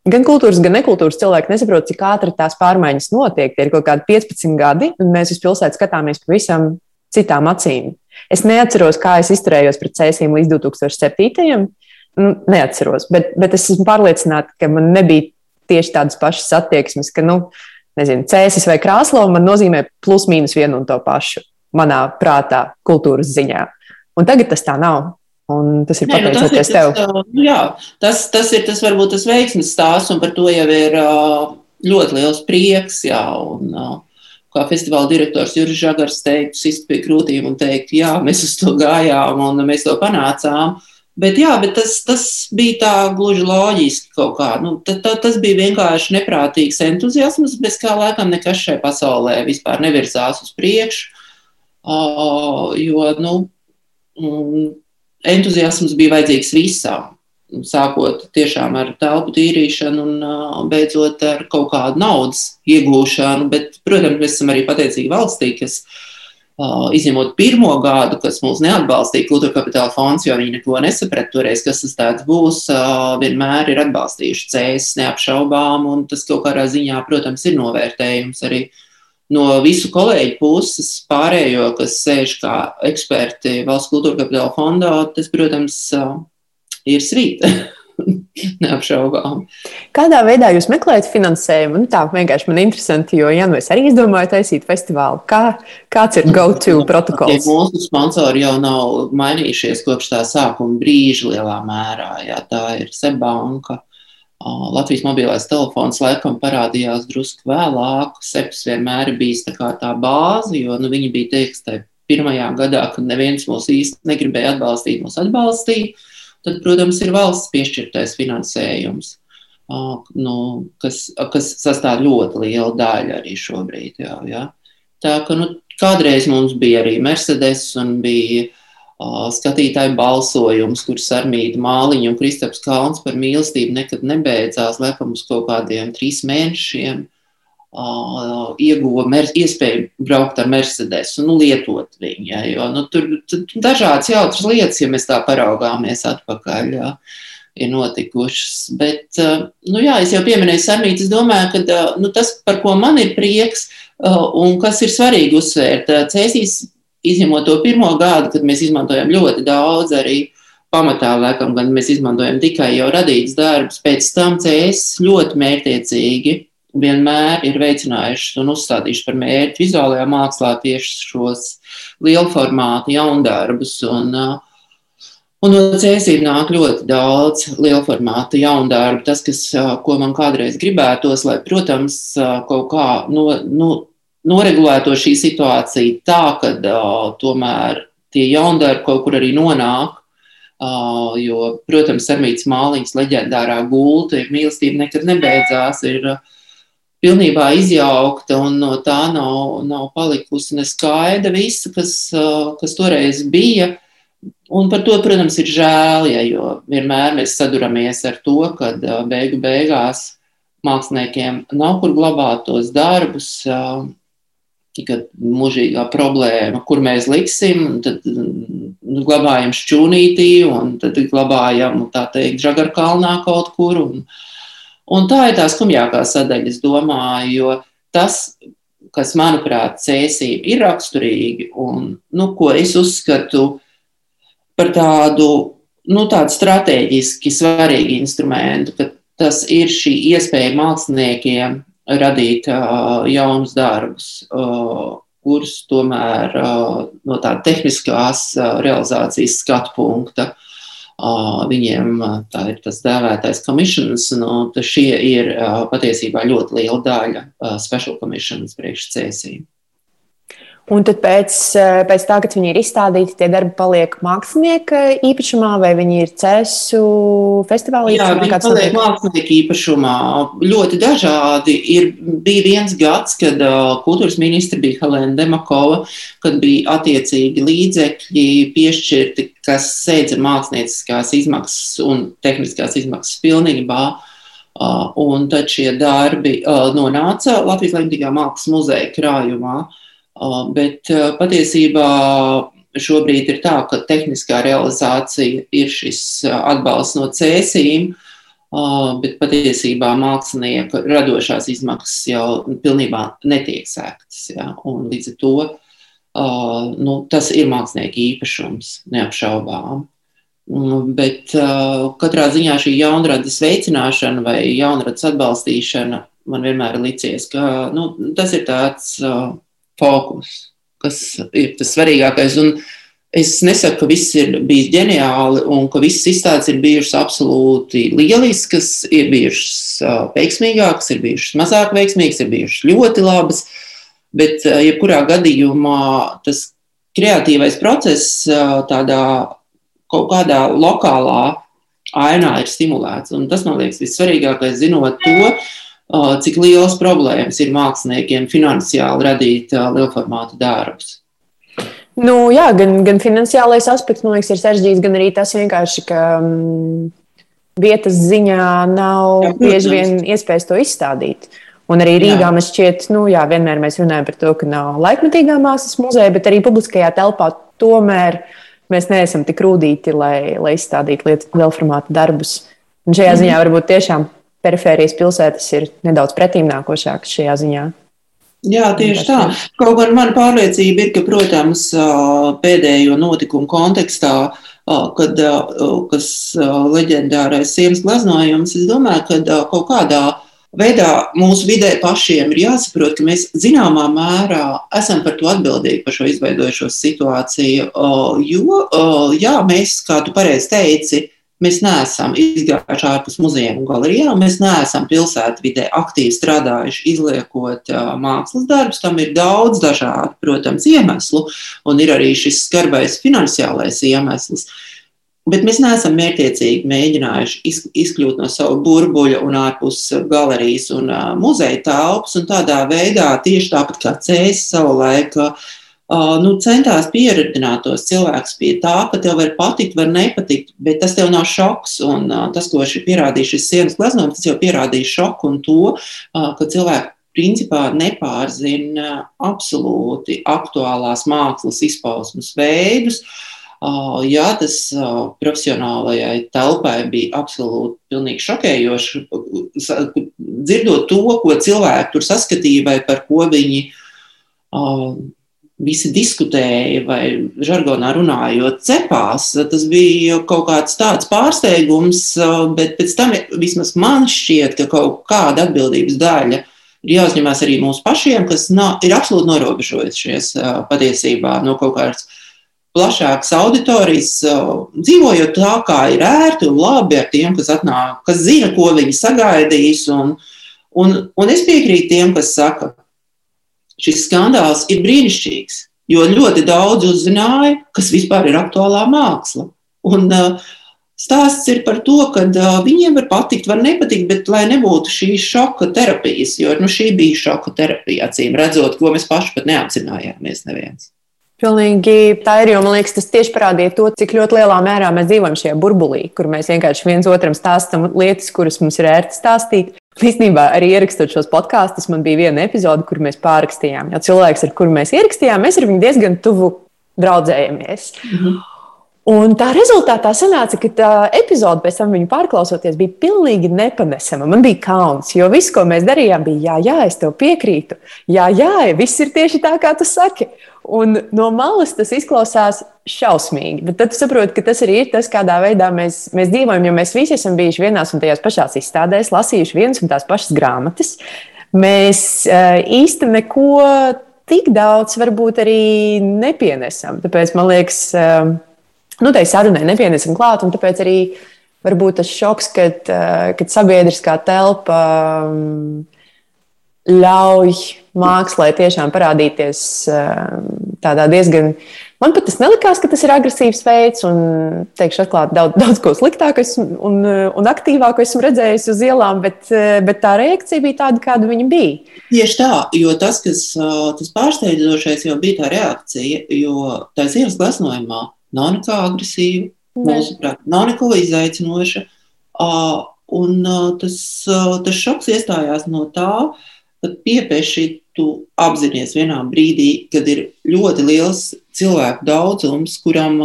gan kultūras, gan nekultūras cilvēki nesaprot, cik ātri tās pārmaiņas notiek. Tie ir kaut kādi 15 gadi, un mēs uz pilsētu skatāmies pavisam citām acīm. Es neatceros, kā es izturējos pret cēsīm līdz 2007. Nu, neatceros, bet, bet es esmu pārliecināta, ka man nebija tieši tādas pašas attieksmes, ka, nu, nezinu, cēsis vai krāslo man nozīmē plus mīnus vienu un to pašu manā prātā, kultūras ziņā. Un tagad tas tā nav. Un tas ir pateicoties nu, tas, tev. Uh, jā, tas, tas ir tas varbūt tas veiksmes stāsts, un par to jau ir uh, ļoti liels prieks. Jā, un, uh, kā festivāla direktors Juris Žagars teikt, sist pie krūtīm un teikt, jā, mēs uz to gājām un mēs to panācām. Bet, jā, bet tas, tas bija tā gluži loģiski kaut kā. Nu, ta, ta, tas bija vienkārši neprātīgs entuziasms, bez kā laikam nekas šajā pasaulē vispār nevirzās uz priekšu. Uh, jo nu, mm, entuziasms bija vajadzīgs visam. sākot tiešām ar telpu tīrīšanu un beidzot ar kaut kādu naudas iegūšanu. Bet, protams, mēs esam arī pateicīgi valstī, kas izņemot pirmo gadu, kas mūs neatbalstīja, kultūra kapitāla fonds, jo viņi neko nesaprata toreiz, kas tas tāds būs, vienmēr ir atbalstījuši cēs neapšaubām, un tas kaut kādā ziņā, protams, ir novērtējums arī no visu kolēģu puses pārējo, kas sēž kā eksperti valsts kultūra kapitāla fondā, tas, protams, ir svīta. Neapšaubām. Kādā veidā jūs meklējat finansējumu? Nu, tā vienkārši man ir interesanti, jo, ja nu es arī izdomāju taisīt festivālu, kā, kāds ir go-to protokols? Ja mūsu sponsori jau nav mainījušies kopš tā sākuma brīža lielā mērā. Jā, tā ir Sebanka. Latvijas mobilais telefons laikam parādījās drusku vēlāk. Seps vienmēr bijis tā kā tā bāze, jo nu, viņi bija teiks, tajā pirmajā gadā, kad neviens mūs īsti negribēja atbalstīt, mūs atbalstīja tad, protams, ir valsts piešķirtais finansējums, nu, kas, kas sastāv ļoti lielu daļu arī šobrīd. Jā, jā. Tā ka nu, kādreiz mums bija arī Mercedes un bija skatītāju balsojums, kur Sarmīta Māliņa un Kristaps Kalns par mīlestību nekad nebeidzās, laikam uz kaut kādiem trīs mēnešiem uh, ieguva iespēju braukt ar Mercedes un nu, lietot viņu. Ja, jo, nu, tur ir dažādas jautras lietas, ja mēs tā paraugāmies atpakaļ. Ja, ir notikušas. Bet, uh, nu, jā, es jau pieminēju Sarmītu. Es domāju, ka uh, nu, tas, par ko man ir prieks un kas ir svarīgi uzsvērt, cēsīs, izņemot to pirmo gadu, kad mēs izmantojam ļoti daudz arī pamatā, laikam, gan mēs izmantojam tikai jau radīts darbs, pēc tam cēsīs ļoti mērķiecīgi vienmēr ir veicinājušas un uzstādījušas par mērķi vizuālajā mākslā tieši šos lielformātu jaundarbus. Un, uh, un no cēsīm nāk ļoti daudz lielformāta jaundarbu. Tas, kas, uh, ko man kādreiz gribētos, lai, protams, uh, kaut kā no, no, noregulēto šī situācija tā, ka tomēr tie jaundarbi kaut kur arī nonāk. Uh, jo, protams, Armītas māliņas leģendārā gulta ir mīlestība nekad nebeidzās. Ir, uh, pilnībā izjaukta un no tā nav, nav palikusi neskaida visa, kas, kas toreiz bija. Un par to, protams, ir žēl, ja, jo vienmēr mēs saduramies ar to, ka beigu beigās māksliniekiem nav kur glabāt tos darbus, kad mūžīgā problēma, kur mēs liksim, tad nu, glabājam šķūnītī un tad glabājam, tā teikt, žagarkalnā kaut kur. Un, Un tā ir tā skumjākā sadaļa, es domāju, jo tas, kas, manuprāt, cēsība ir raksturīgi un, nu, ko es uzskatu par tādu, nu, tādu strateģiski svarīgu instrumentu, ka tas ir šī iespēja māksliniekiem radīt jaunus darbus, kurus tomēr no tāda tehniskās realizācijas skatu punkta Viņiem tā ir tas dēvētais commissions, nu, šie ir patiesībā ļoti liela daļa special commissions priekšcēsīm. Un tad pēc, eh, pēc tā, kad viņi ir izstādīti, tie darbi paliek mākslinieka īpašumā, vai viņi ir cēsu festivālā īpašumā? Jā, viņi paliek mākslinieka īpašumā. Ļoti dažādi. Ir, bija viens gads, kad uh, kultūras ministra bija Helēna Demakova, kad bija attiecīgi līdzekļi piešķirti, kas sēdza mākslinieckās izmaksas un tehniskās izmaksas pilnībā. Uh, un tad šie darbi uh, nonāca Latvijas Lemtīgā mākslas muzeja krājumā. Uh, Bet patiesībā šobrīd ir tā, ka tehniskā realizācija ir šis atbalsts no cēsīm, bet patiesībā mākslinieka radošās izmaksas jau pilnībā netiek sēktas. Ja? Un līdz ar to nu, tas ir mākslinieka īpašums, neapšaubām. Bet katrā ziņā šī jaunradas veicināšana vai jaunradas atbalstīšana man vienmēr ir licies, ka nu, tas ir tāds fokus, kas ir tas svarīgākais. Un es nesaku, ka viss ir bijis ģeniāli un ka visas izstādes ir bijušas absolūti lieliskas, ir bijušas veiksmīgākas, ir bijušas mazāk veiksmīgas, ir bijušas ļoti labas. Bet, jebkurā gadījumā, tas kreatīvais process tādā kaut kādā lokālā ainā ir stimulēts. Un tas, man liekas, vissvarīgākais, zinot to, cik liels problēmas ir māksliniekiem finansiāli radīt lielformātu darbus. Nu, jā, gan, gan finansiālais aspekts, man liekas, ir sarežģīts, gan arī tas vienkārši, ka mm, vietas ziņā nav jā, bieži vien iespējas to izstādīt. Un arī Rīgā man šķiet, nu, jā, vienmēr mēs runājam par to, ka nav laikmatīgā mākslas muzeja, bet arī publiskajā telpā tomēr mēs neesam tik rūtīti, lai, lai izstādītu lielu formātu darbus. Un šajā mm. ziņā varbūt tiešām perifērijas pilsētas ir nedaudz pretīmnākošākas šajā ziņā. Jā, tieši tā. Kaut gan mana pārliecība ir, ka, protams, pēdējo notikumu kontekstā, kad kas leģendārais sienas glaznojums, es domāju, ka kaut kādā veidā mūsu vidē pašiem ir jāsaprot, ka mēs zināmā mērā esam par to atbildīgi par šo izveidojušo situāciju. Jo, jā, mēs, kā tu pareizi teici, Mēs neesam izgājuši ārpus muzejiem un galerijām, mēs neesam pilsētvidē aktīvi strādājuši, izliekot uh, mākslas darbus. Tam ir daudz dažādu, protams, iemeslu, un ir arī šis skarbais finansiālais iemesls. Bet mēs neesam mērķiecīgi mēģinājuši izkļūt no sava burbuļa un ārpus galerijas un uh, muzeja telpas, un tādā veidā, tieši tāpat kā Cēsis savulaik, uh, nu, centās pieredzināt tos cilvēkus pie tā, ka tev var patikt, var nepatikt, bet tas tev nav šoks. Un, tas, ko šī pierādīja šis sienas gleznojums, tas jau pierādīja šoku un to, ka cilvēki principā nepārzina absolūti aktuālās mākslas izpausmes veidus. Jā, tas profesionālajai telpai bija absolūti pilnīgi šokējoši. Dzirdot to, ko cilvēki tur saskatīja vai par ko viņi visi diskutēja, vai žargonā runājot, cepās. Tas bija kaut kāds tāds pārsteigums, bet pēc tam vismaz man šķiet, ka kaut kāda atbildības daļa ir jāuzņemās arī mūsu pašiem, kas nav, ir absolūti norobežojušies patiesībā no kaut kādas plašākas auditorijas, dzīvojot tā, kā ir ērti un labi ar tiem, kas atnāk, kas zina, ko viņi sagaidīs. Un, un, un es piekrītu tiem, kas saka, šis skandāls ir brīnišķīgs, jo ļoti daudz uzzināja, kas vispār ir aktuālā māksla. Un, uh, Stāsts ir par to, ka uh, viņiem var patikt, var nepatikt, bet lai nebūtu šīs šoka terapijas, jo nu, šī bija šoka terapija, acīm redzot, ko mēs paši pat neapzinājāmies neviens. Pilnīgi tā ir, jo man liekas, tas tieši parādīja to, cik ļoti lielā mērā mēs dzīvojam šajā burbulī, kur mēs vienkārši viens otram stāstām lietas, kuras mums ir ērti stāstīt. Īstenībā arī ierakstot šos podkāstus, man bija viena epizode, kur mēs pārrakstījām. Jo cilvēks, ar kuru mēs ierakstījām, mēs ar viņu diezgan tuvu draudzējamies. Mm -hmm. Un tā rezultātā sanāca, ka tā epizode pēc tam viņu pārklausoties bija pilnīgi nepanesama. Man bija kauns, jo viss, ko mēs darījām, bija jā, jā, es tev piekrītu. Jā, jā, viss ir tieši tā, kā tu saki. Un no malas tas izklausās šausmīgi. Bet tad saproti, ka tas arī ir tas, kādā veidā mēs, mēs dzīvojam. Jo mēs visi esam bijuši vienās un tajās pašās izstādēs, lasījuši vienas un tās pašas grāmatas. Mēs uh, īsti neko tik daudz varbūt arī nepienesam. Tāpēc man liekas, uh, nu, tai sarunai nepienesam klāt, un tāpēc arī varbūt tas šoks, kad, uh, kad sabiedriskā telpa. Um, ļauj mākslai tiešām parādīties ehm, tādā diezgan. Man pat tas nelikās, ka tas ir agresīvs veids, un teikšu, atklāti, daudz, daudz ko sliktāku un, un aktīvāku esmu redzējis uz ielām, bet, eh, bet tā reakcija bija tāda, kāda viņa bija. Tieši tā, jo tas, kas tas pārsteidzošais, jau bija tā reakcija, jo tā ielas gleznojumā nav nekā agresīva, mūsuprāt, nav neko izaicinoša. Un tas, tas šoks iestājās no tā, ka piepieši tu apzinājies vienā brīdī, kad ir ļoti liels cilvēku daudzums, kuram,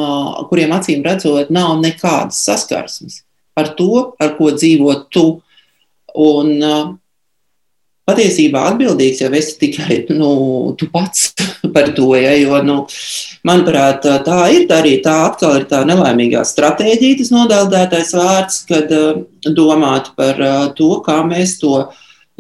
kuriem acīm redzot, nav nekādas saskarsmes ar to, ar ko dzīvo tu. Un, patiesībā atbildīgs jau esi tikai nu, tu pats par to. Ja, jo, nu, manuprāt, tā ir tā arī tā atkal ir tā nelaimīgā stratēģija, tas nodēldētais vārds, kad domāt par to, kā mēs to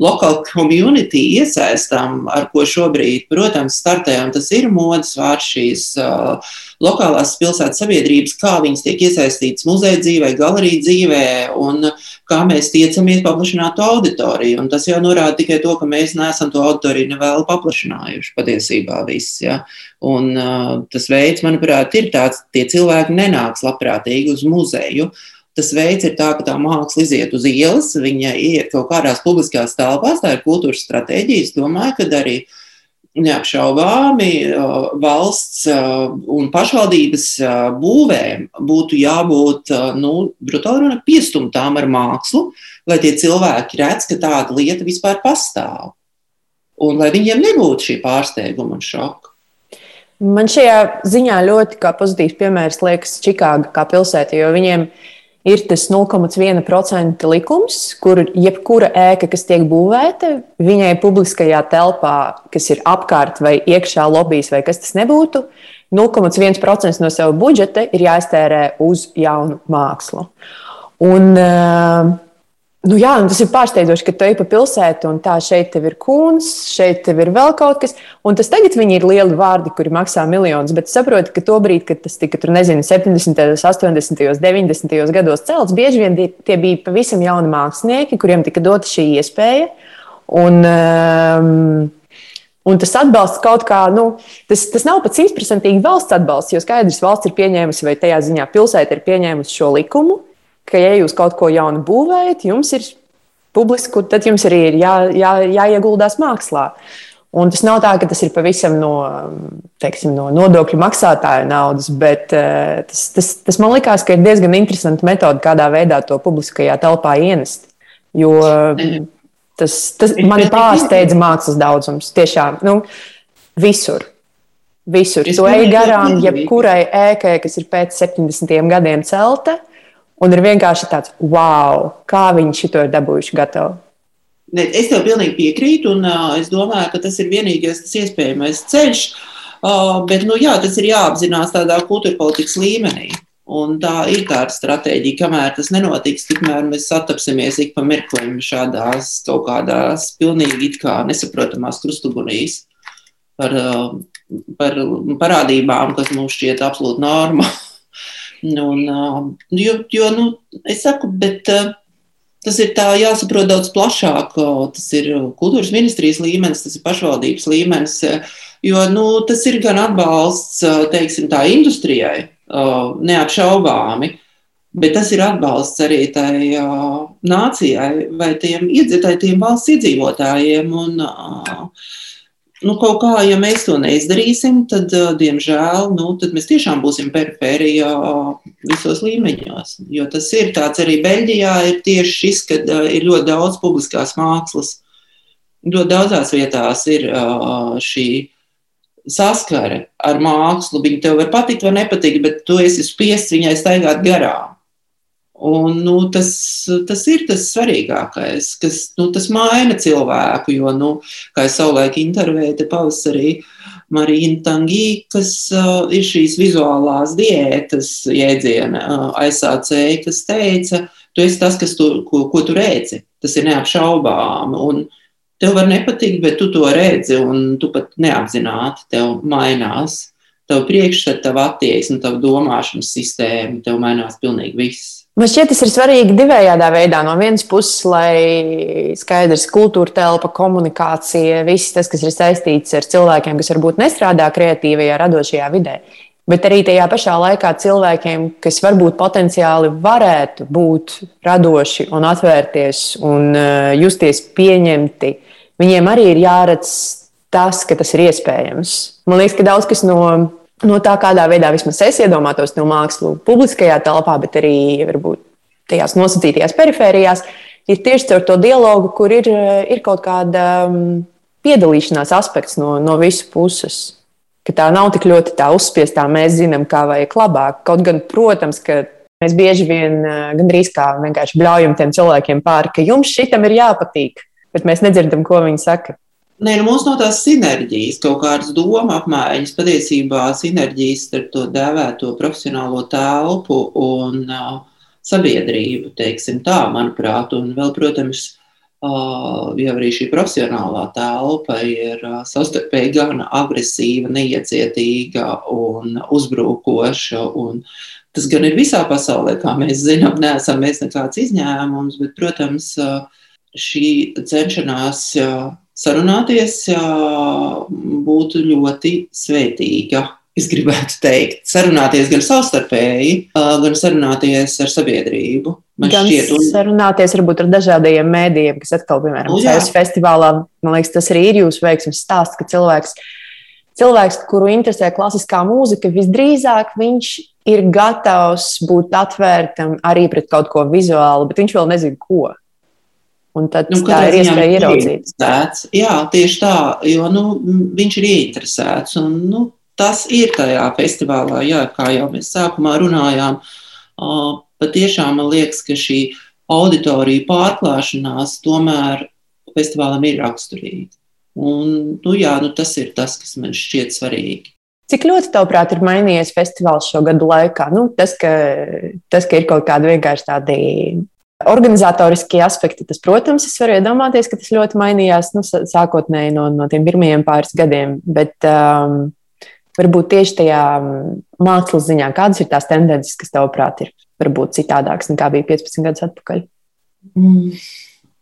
local community iesaistām, ar ko šobrīd, protams, startējam. Tas ir modes vārds šīs uh, lokālās pilsētas sabiedrības, kā viņas tiek iesaistītas muzeja dzīvē, galerija dzīvē un kā mēs tiecamies paplašināt auditoriju. Un tas jau norāda tikai to, ka mēs neesam to auditoriju nevēlu paplašinājuši patiesībā viss. Ja? Un uh, tas veids, manuprāt, ir tāds, tie cilvēki nenāks labprātīgi uz muzeju. Uh, Tas veids ir tā, ka tā māksla iziet uz ielas, viņa iet kaut kādās publiskās telpās, tā ir kultūras stratēģija. Es domāju, ka arī neapšaubāmi valsts un pašvaldības būvēm būtu jābūt nu, brutāli piestumtām ar mākslu, lai tie cilvēki redz, ka tāda lieta vispār pastāv. Un lai viņiem nebūtu šī pārsteiguma un šoka. Man šajā ziņā ļoti pozitīvs piemērs liekas Čikāga kā pilsēta, jo viņiem ir tas 0,1% likums, kur jebkura ēka, kas tiek būvēta, viņai publiskajā telpā, kas ir apkārt vai iekšā lobbyis vai kas tas nebūtu, 0,1% no sava budžeta ir jāiztērē uz jaunu mākslu. Un, uh, Nu jā, tas ir pārsteidzoši, ka tu ej pa pilsētu, un tā šeit ir kūns, šeit ir vēl kaut kas. Un tas tagad ir lieli vārdi, kuri maksā miljonus. Bet saproti, ka to brīdi, kad tas tika tur, nezinu, 70, 80, 90 gados celts, bieži vien tie bija pavisam jauni mākslinieki, kuriem tika dota šī iespēja. Un, um, Un tas atbalsts kaut kā, nu, tas, tas nav pat simtprocentīgi valsts atbalsts, jo skaidrs, valsts ir pieņēmusi, vai tajā ziņā pilsēta ir pieņēmusi šo likumu, ka, ja jūs kaut ko jaunu būvējat, jums ir publiski, tad jums arī ir jā, jā, jāieguldās mākslā. Un tas nav tā, ka tas ir pavisam no, teiksim, no nodokļu maksātāja naudas, bet uh, tas, tas, tas man likās, ka ir diezgan interesanti metode, kādā veidā to publiskajā telpā ienest. Jo tas, tas man pārsteidza mākslas daudzums. Tiešām nu, visur. Visur. Tu ej garām jebkurai ēkai, kas ir pēc 70 gadiem celta Un ir vienkārši tāds, wow, kā viņi šo ir dabūjuši gatavu. Ne, es tev pilnīgi piekrītu, un uh, es domāju, ka tas ir vienīgais tas iespējamais ceļš. Uh, bet, nu, jā, tas ir jāapzinās tādā kultūra politikas līmenī. Un tā ir tāda stratēģija, kamēr tas nenotiks, tikmēr mēs satapsimies ik pa mirklim šādās kaut kādās pilnīgi kā nesaprotamās krustugunīs par, par parādībām, kas mums šķiet absolūti normāli. Un, jo, jo nu, es saku, bet tas ir tā jāsaprot daudz plašāk. Tas ir kultūras ministrijas līmenis, tas ir pašvaldības līmenis. Jo nu, tas ir gan atbalsts teiksim, tā industrijai, neapšaubāmi, bet tas ir atbalsts arī tai nācijai vai tiem, tiem valsts iedzīvotājiem. Un, nu, kaut kā, ja mēs to neizdarīsim, tad, diemžēl, nu, tad mēs tiešām būsim perifērijā visos līmeņos. Jo tas ir tāds arī Beļģijā, ir tieši šis, ka ir ļoti daudz publiskās mākslas. Ļoti daudzās vietās ir šī saskare ar mākslu. Viņa tev var patikt vai nepatikt, bet tu esi spiests viņai staigāt garām. Un, nu, tas, tas ir tas svarīgākais, kas nu, tas maina cilvēku. Jo, nu, kā jau savulaik intervēja pavasarī, Marija Tangī, kas uh, ir šīs vizuālās diētas jēdziena uh, aizsācēja, kas teica, tu esi tas, tu, ko, ko tu redzi. Tas ir neapšaubām. Un tev var nepatikt, bet tu to redzi, un tu pat neapzināti tev mainās. Tev priekšstats, tev attieksme, tev domāšanas sistēma, tev mainās pilnīgi viss. Man šķiet, tas ir svarīgi divējādā veidā. No vienas puses, lai skaidrs kultūra telpa, komunikācija, viss tas, kas ir saistīts ar cilvēkiem, kas varbūt nestrādā kreatīvajā, radošajā vidē. Bet arī tajā pašā laikā cilvēkiem, kas varbūt potenciāli varētu būt radoši un atvērties un uh, justies pieņemti, viņiem arī ir jāredz tas, ka tas ir iespējams. Man liekas, ka daudz kas no no tā, kādā veidā vismaz es iedomātos no mākslu publiskajā telpā, bet arī varbūt tajās nosacītajās perifērijās, ir tieši ar to dialogu, kur ir, ir kaut kāda um, piedalīšanās aspekts no, no visu puses. Ka tā nav tik ļoti tā uzspiestā, mēs zinām, kā vajag labāk. Kaut gan, protams, ka mēs bieži vien uh, gandrīz kā vienkārši bļaujam tiem cilvēkiem pāri, ka jums šitam ir jāpatīk, bet mēs nedzirdam, ko viņi saka. Nē, nu mums nav tās sinerģijas, kaut kādas doma apmaiņas, patiesībā sinerģijas starp to dēvēto profesionālo telpu un uh, sabiedrību, teiksim tā, manuprāt. Un vēl, protams, uh, jau arī šī profesionālā telpa ir uh, savstarpēji gan agresīva, neiecietīga un uzbrukoša. Un tas gan ir visā pasaulē, kā mēs zinām, neesam mēs nekāds izņēmums, bet, protams, uh, šī cenšanās sarunāties būtu ļoti svētīga. Es gribētu teikt, sarunāties gan savstarpēji, gan sarunāties ar sabiedrību. Man Gan šķiet, un... sarunāties varbūt ar dažādiem mēdījiem, kas atkal, piemēram, nu, CS festivālā, man liekas, tas arī ir jūsu veiksmes stāsts, ka cilvēks, cilvēks, kuru interesē klasiskā mūzika, visdrīzāk viņš ir gatavs būt atvērtam arī pret kaut ko vizuālu, bet viņš vēl nezina, ko. Un tad nu, tā ir iespēja ieraudzīt. Jā, tieši tā, jo nu, viņš ir ieinteresēts. Un, nu, tas ir tajā festivālā, jā, kā jau mēs sākumā runājām. Uh, patiešām man liekas, ka šī auditorija pārklāšanās tomēr festivālam ir raksturīga. Un, nu, jā, nu, tas ir tas, kas man šķiet svarīgi. Cik ļoti, tavuprāt, ir mainījies festivāls šo gadu laikā? Nu, tas, ka, tas, ka ir kaut kādi vienkārši tādi organizatoriskie aspekti, tas, protams, es varu iedomāties, ka tas ļoti mainījās nu, sākotnēji no, no tiem pirmajiem pāris gadiem. Bet um, varbūt tieši tajā mākslas ziņā, kādas ir tās tendences, kas, tavuprāt, ir varbūt citādāks nekā bija 15 gadus atpakaļ? Mm.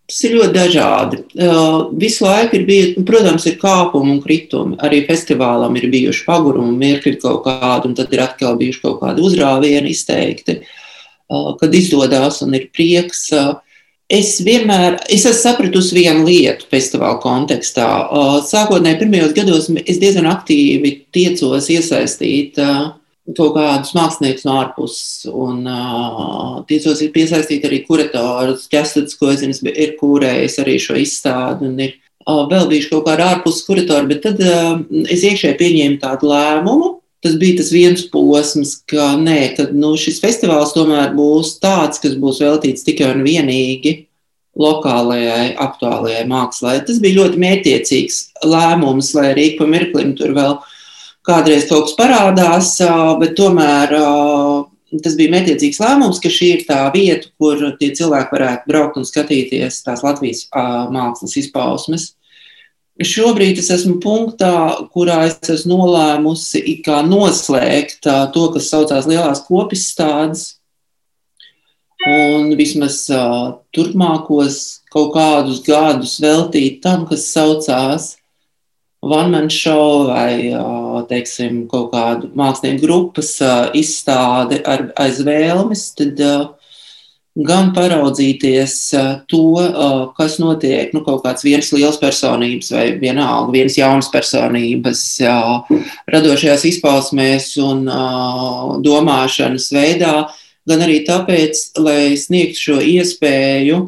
Tas ir ļoti dažādi. Uh, visu laiku ir bijusi, nu, protams, ir kāpumi un kritumi. Arī festivālam ir bijuši pagurumi, mirkļi kaut kādi, un tad ir atkal bijuši kaut kādi uzrāvieni izteikti, uh, kad izdodas un ir prieks. Uh, es vienmēr es esmu sapratusi vienu lietu festivāla kontekstā. Sākotnēji, pirmajos gados es diezgan aktīvi tiecos iesaistīt kaut kādus māksliniekus no ārpuses. Un uh, tiecos ir piesaistīti arī kuratorus. Čestats, ko es zinu, ir kūrējis arī šo izstādi. Un ir uh, vēl bijuši kaut kādi ārpuses kuratori, bet tad uh, es iekšēji pieņēmu tādu lēmumu. Tas bija tas viens posms, ka, nē, ka nu, šis festivāls tomēr būs tāds, kas būs veltīts tikai un vienīgi lokālajai, aktuālajai mākslai. Tas bija ļoti mērķiecīgs lēmums, lai arī pa mirklim tur vēl kādreiz kaut kas parādās, bet tomēr tas bija mērķiecīgs lēmums, ka šī ir tā vieta, kur tie cilvēki varētu braukt un skatīties tās Latvijas mākslas izpausmes. Šobrīd es esmu punktā, kurā es esmu nolēmusi noslēgt to, kas saucās lielās kopistādes, un vismaz turpmākos kaut kādus gadus veltīt tam, kas saucās one-man show vai teiksim, kaut kādu mākslinieku grupas izstādi ar aizvēlmes, tad gan paraudzīties to, kas notiek, nu, kaut kāds viens liels personības vai vienalga viens jauns personības jā, radošajās izpausmēs un domāšanas veidā, gan arī tāpēc, lai sniegtu šo iespēju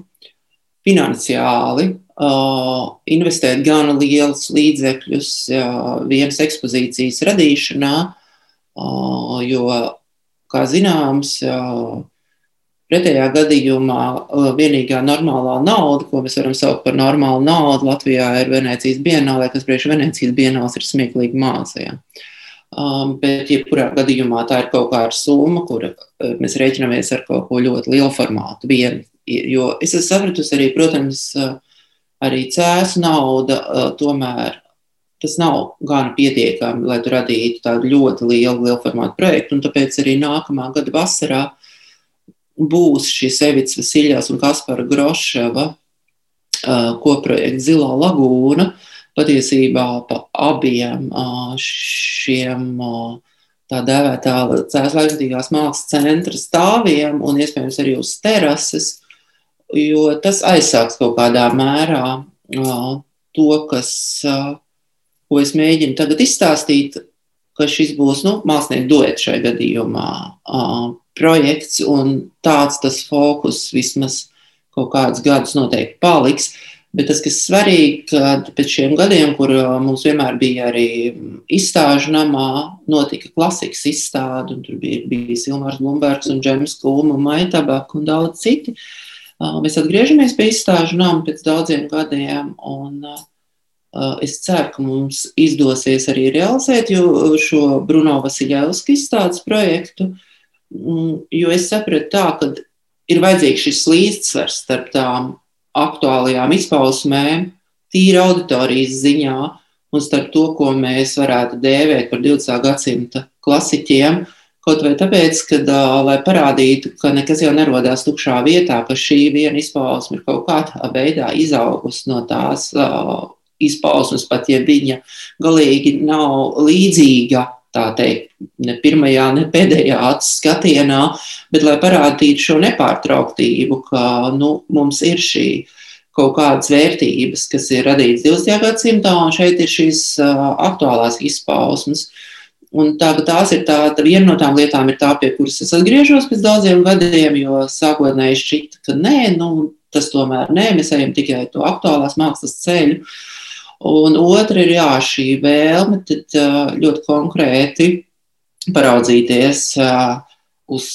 finansiāli investēt gan lielus līdzekļus vienas ekspozīcijas radīšanā, jo, kā zināms, pretējā gadījumā vienīgā normālā nauda, ko mēs varam saukt par normālu naudu, Latvijā ir Venecijas bienālē, kas priekš Venecijas bienāls ir smieklīgi mācījā. Um, bet, jebkurā gadījumā, tā ir kaut kāda summa, kura mēs rēķinamies ar kaut ko ļoti lielu formātu. Vien, jo es esmu sapratusi arī, protams, uh, arī cēsu nauda, tomēr tas nav gan pietiekami, lai tu radītu tādu ļoti lielu, lielu formātu projektu. Un tāpēc arī nākamā gada vasarā būs šis Evits Vasiljās un Kaspara Groševa koprojekts Zilā lagūna. Patiesībā pa abiem šiem tā dēvētā cēlā laikmatīgās mākslas centra stāviem un iespējams arī uz terases jo tas aizsāks kaut kādā mērā to, kas, ko es mēģinu tagad izstāstīt, ka šis būs nu, mākslinieks duets šai gadījumā projekts, un tāds tas fokus vismaz kaut kādus gadus noteikti paliks. Bet tas, kas svarīgi, kad pēc šiem gadiem, kur mums vienmēr bija arī izstāžu namā, notika klasikas izstāde, un tur bija, bija Silmārs Blumbergs un Džems Kulma, Maitabak un daudz citi. Uh, Mēs atgriežamies pie izstāžu nama pēc daudziem gadiem, un es ceru, ka mums izdosies arī realizēt šo Bruno Vasiljevska izstādes projektu, mm, jo es sapratu tā, ka ir vajadzīgs šis līdzsvars starp tām aktuālajām izpausmēm, tīri auditorijas ziņā, un starp to, ko mēs varētu dēvēt par 20. gadsimta klasiķiem, Kaut vai tāpēc, ka, lai parādītu, ka nekas jau nerodās tukšā vietā, ka šī viena izpausme ir kaut kādā veidā izaugusi no tās izpausmes, pat ja viņa galīgi nav līdzīga tā teikt, ne pirmajā, ne pēdējā acu skatienā, bet lai parādītu šo nepārtrauktību, ka nu, mums ir šī kaut kādas vērtības, kas ir radītas 20. gadsimtā, un šeit ir šīs uh, aktuālās izpausmes. Un tā, tās ir tā, tā, viena no tām lietām, tā, pie kuras es atgriežos pēc daudziem gadiem, jo sākotnēji šķita, ka nē, nu, tas tomēr nē, mēs ejam tikai to aktuālās mākslas ceļu. Un otra ir jā, šī vēlme tad, ļoti konkrēti paraudzīties uz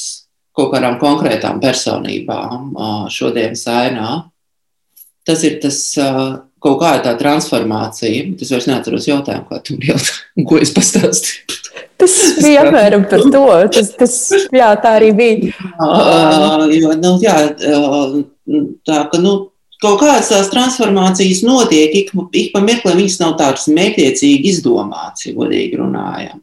kaut kādām konkrētām personībām šodienas ainā. Tas ir tas kaut kāda tā transformācija. Es vairs neatceros jautājumu, kā tu jautāji, ko es pastāstīju. Tas bija apmēram par to. Tas, tas, jā, tā arī bija. Uh, jo, nu, jā, tā ka, nu, kaut kādas tās transformācijas notiek, ik, ik pa mirklim viņas nav tādas mērķiecīgi izdomātas, ja godīgi runājam.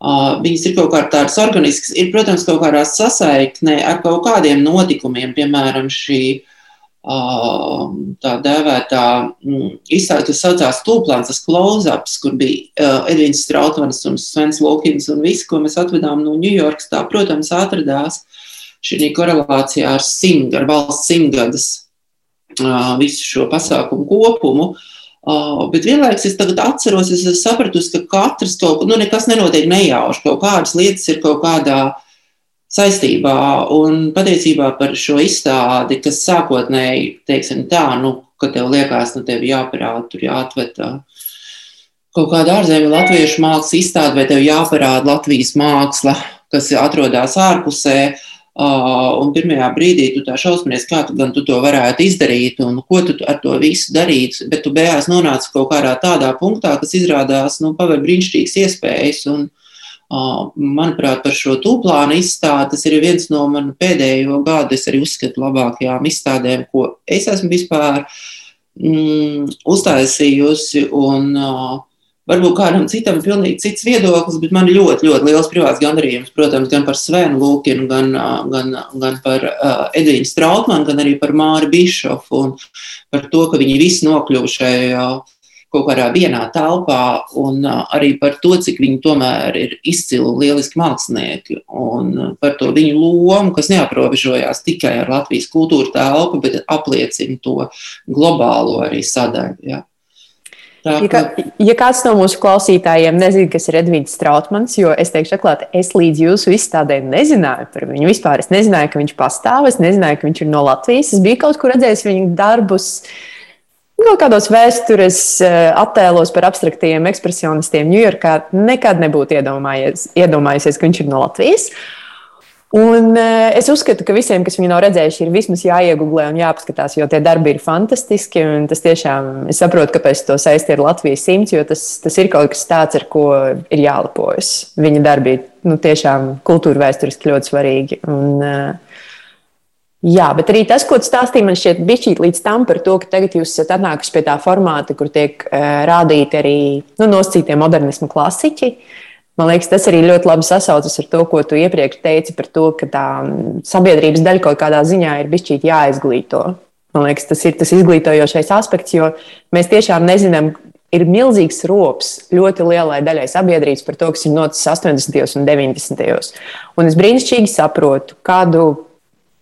Uh, viņas ir kaut kā tādas organiskas, ir, protams, kaut kādā sasaiknē ar kaut kādiem notikumiem, piemēram, šī uh, tā dēvētā mm, izstāde, kas saucās Tūplāns, close-ups, kur bija uh, Edvins Strautmanis un Svens Lukins un visi, ko mēs atvedām no Ņujorkas, tā, protams, atradās šī korelācijā ar simt, ar valsts simtgades visu šo pasākumu kopumu. Bet vienlaikus es tagad atceros, es sapratu, ka katrs kaut nu, nekas nenotiek nejauši. Kaut kādas lietas ir kaut kādā saistībā. Un patiesībā par šo izstādi, kas sākotnēji, teiksim tā, nu, ka tev liekas, nu, tev jāparāda, tur jāatved kaut kāda ārzemju latviešu mākslas izstāde, vai tev jāparāda Latvijas māksla, kas atrodas ārpusē. Uh, Un pirmajā brīdī tu tā šausmies, kā tu, tu to varētu izdarīt un ko tu ar to visu darīt. Bet tu beigās nonāci kaut kādā tādā punktā, kas izrādās nu, paver brīnišķīgas iespējas. Un, manuprāt, par šo tūplānu izstādi tas ir viens no manu pēdējo gadu, es arī uzskatu, labākajām izstādēm, ko es esmu vispār mm, uztaisījusi. Un, uh, Varbūt kādam citam ir pilnīgi cits viedoklis, bet man ir ļoti, ļoti liels privāts gandarījums, protams, gan par Svenu Lūkinu, gan, gan, gan par uh, Edvīnu Strautmanu, gan arī par Māri Bišofu un par to, ka viņi visi nokļuvu šajā kaut kādā vienā telpā, un uh, arī par to, cik viņi tomēr ir izcili un lieliski mākslinieki, un uh, par to viņu lomu, kas neaprobežojās tikai ar Latvijas kultūra telpu, bet apliecina to globālo arī sadaļu. Ja. Tā, ja, kā, ja kāds no mūsu klausītājiem nezina, kas ir Edvīds Strautmans, jo es teikšu, atklāti, es līdz jūsu izstādē nezināju par viņu vispār. Es nezināju, ka viņš pastāv, es nezināju, ka viņš ir no Latvijas. Es biju kaut kur redzējis viņa darbus. Kaut kādos vēstures eh, attēlos par abstraktiem ekspresionistiem Ņujorkā nekad nebūtu iedomājies, iedomājusies, ka viņš ir no Latvijas. Uh, Un uh, es uzskatu, ka visiem, kas viņu nav redzējuši, ir vismaz jāiegūglē un jāpaskatās, jo tie darbi ir fantastiski. Tas tiešām, es saprotu, kāpēc to saistīja ar Latvijas simts, jo tas, tas ir kaut kas tāds, ar ko ir jālepojas. Viņa darbi ir nu, tiešām kultūra vēsturiski ļoti svarīgi. Un, uh, Jā, bet arī tas, ko tu stāstīji, man šķiet, bija līdz tam par to, ka tagad jūs esat atnākuši pie tā formāta, kur tiek uh, rādīti arī nu, nosacītie modernismu klasiķi. Uh, Man liekas, tas arī ļoti labi sasaucas ar to, ko tu iepriekš teici par to, ka tā sabiedrības daļa kaut kādā ziņā ir bijis jāizglīto. Man liekas, tas ir tas izglītojošais aspekts, jo mēs tiešām nezinām, ir milzīgs rops ļoti lielai daļai sabiedrības par to, kas ir noticis 80. un 90. Un es brīnišķīgi saprotu, kādu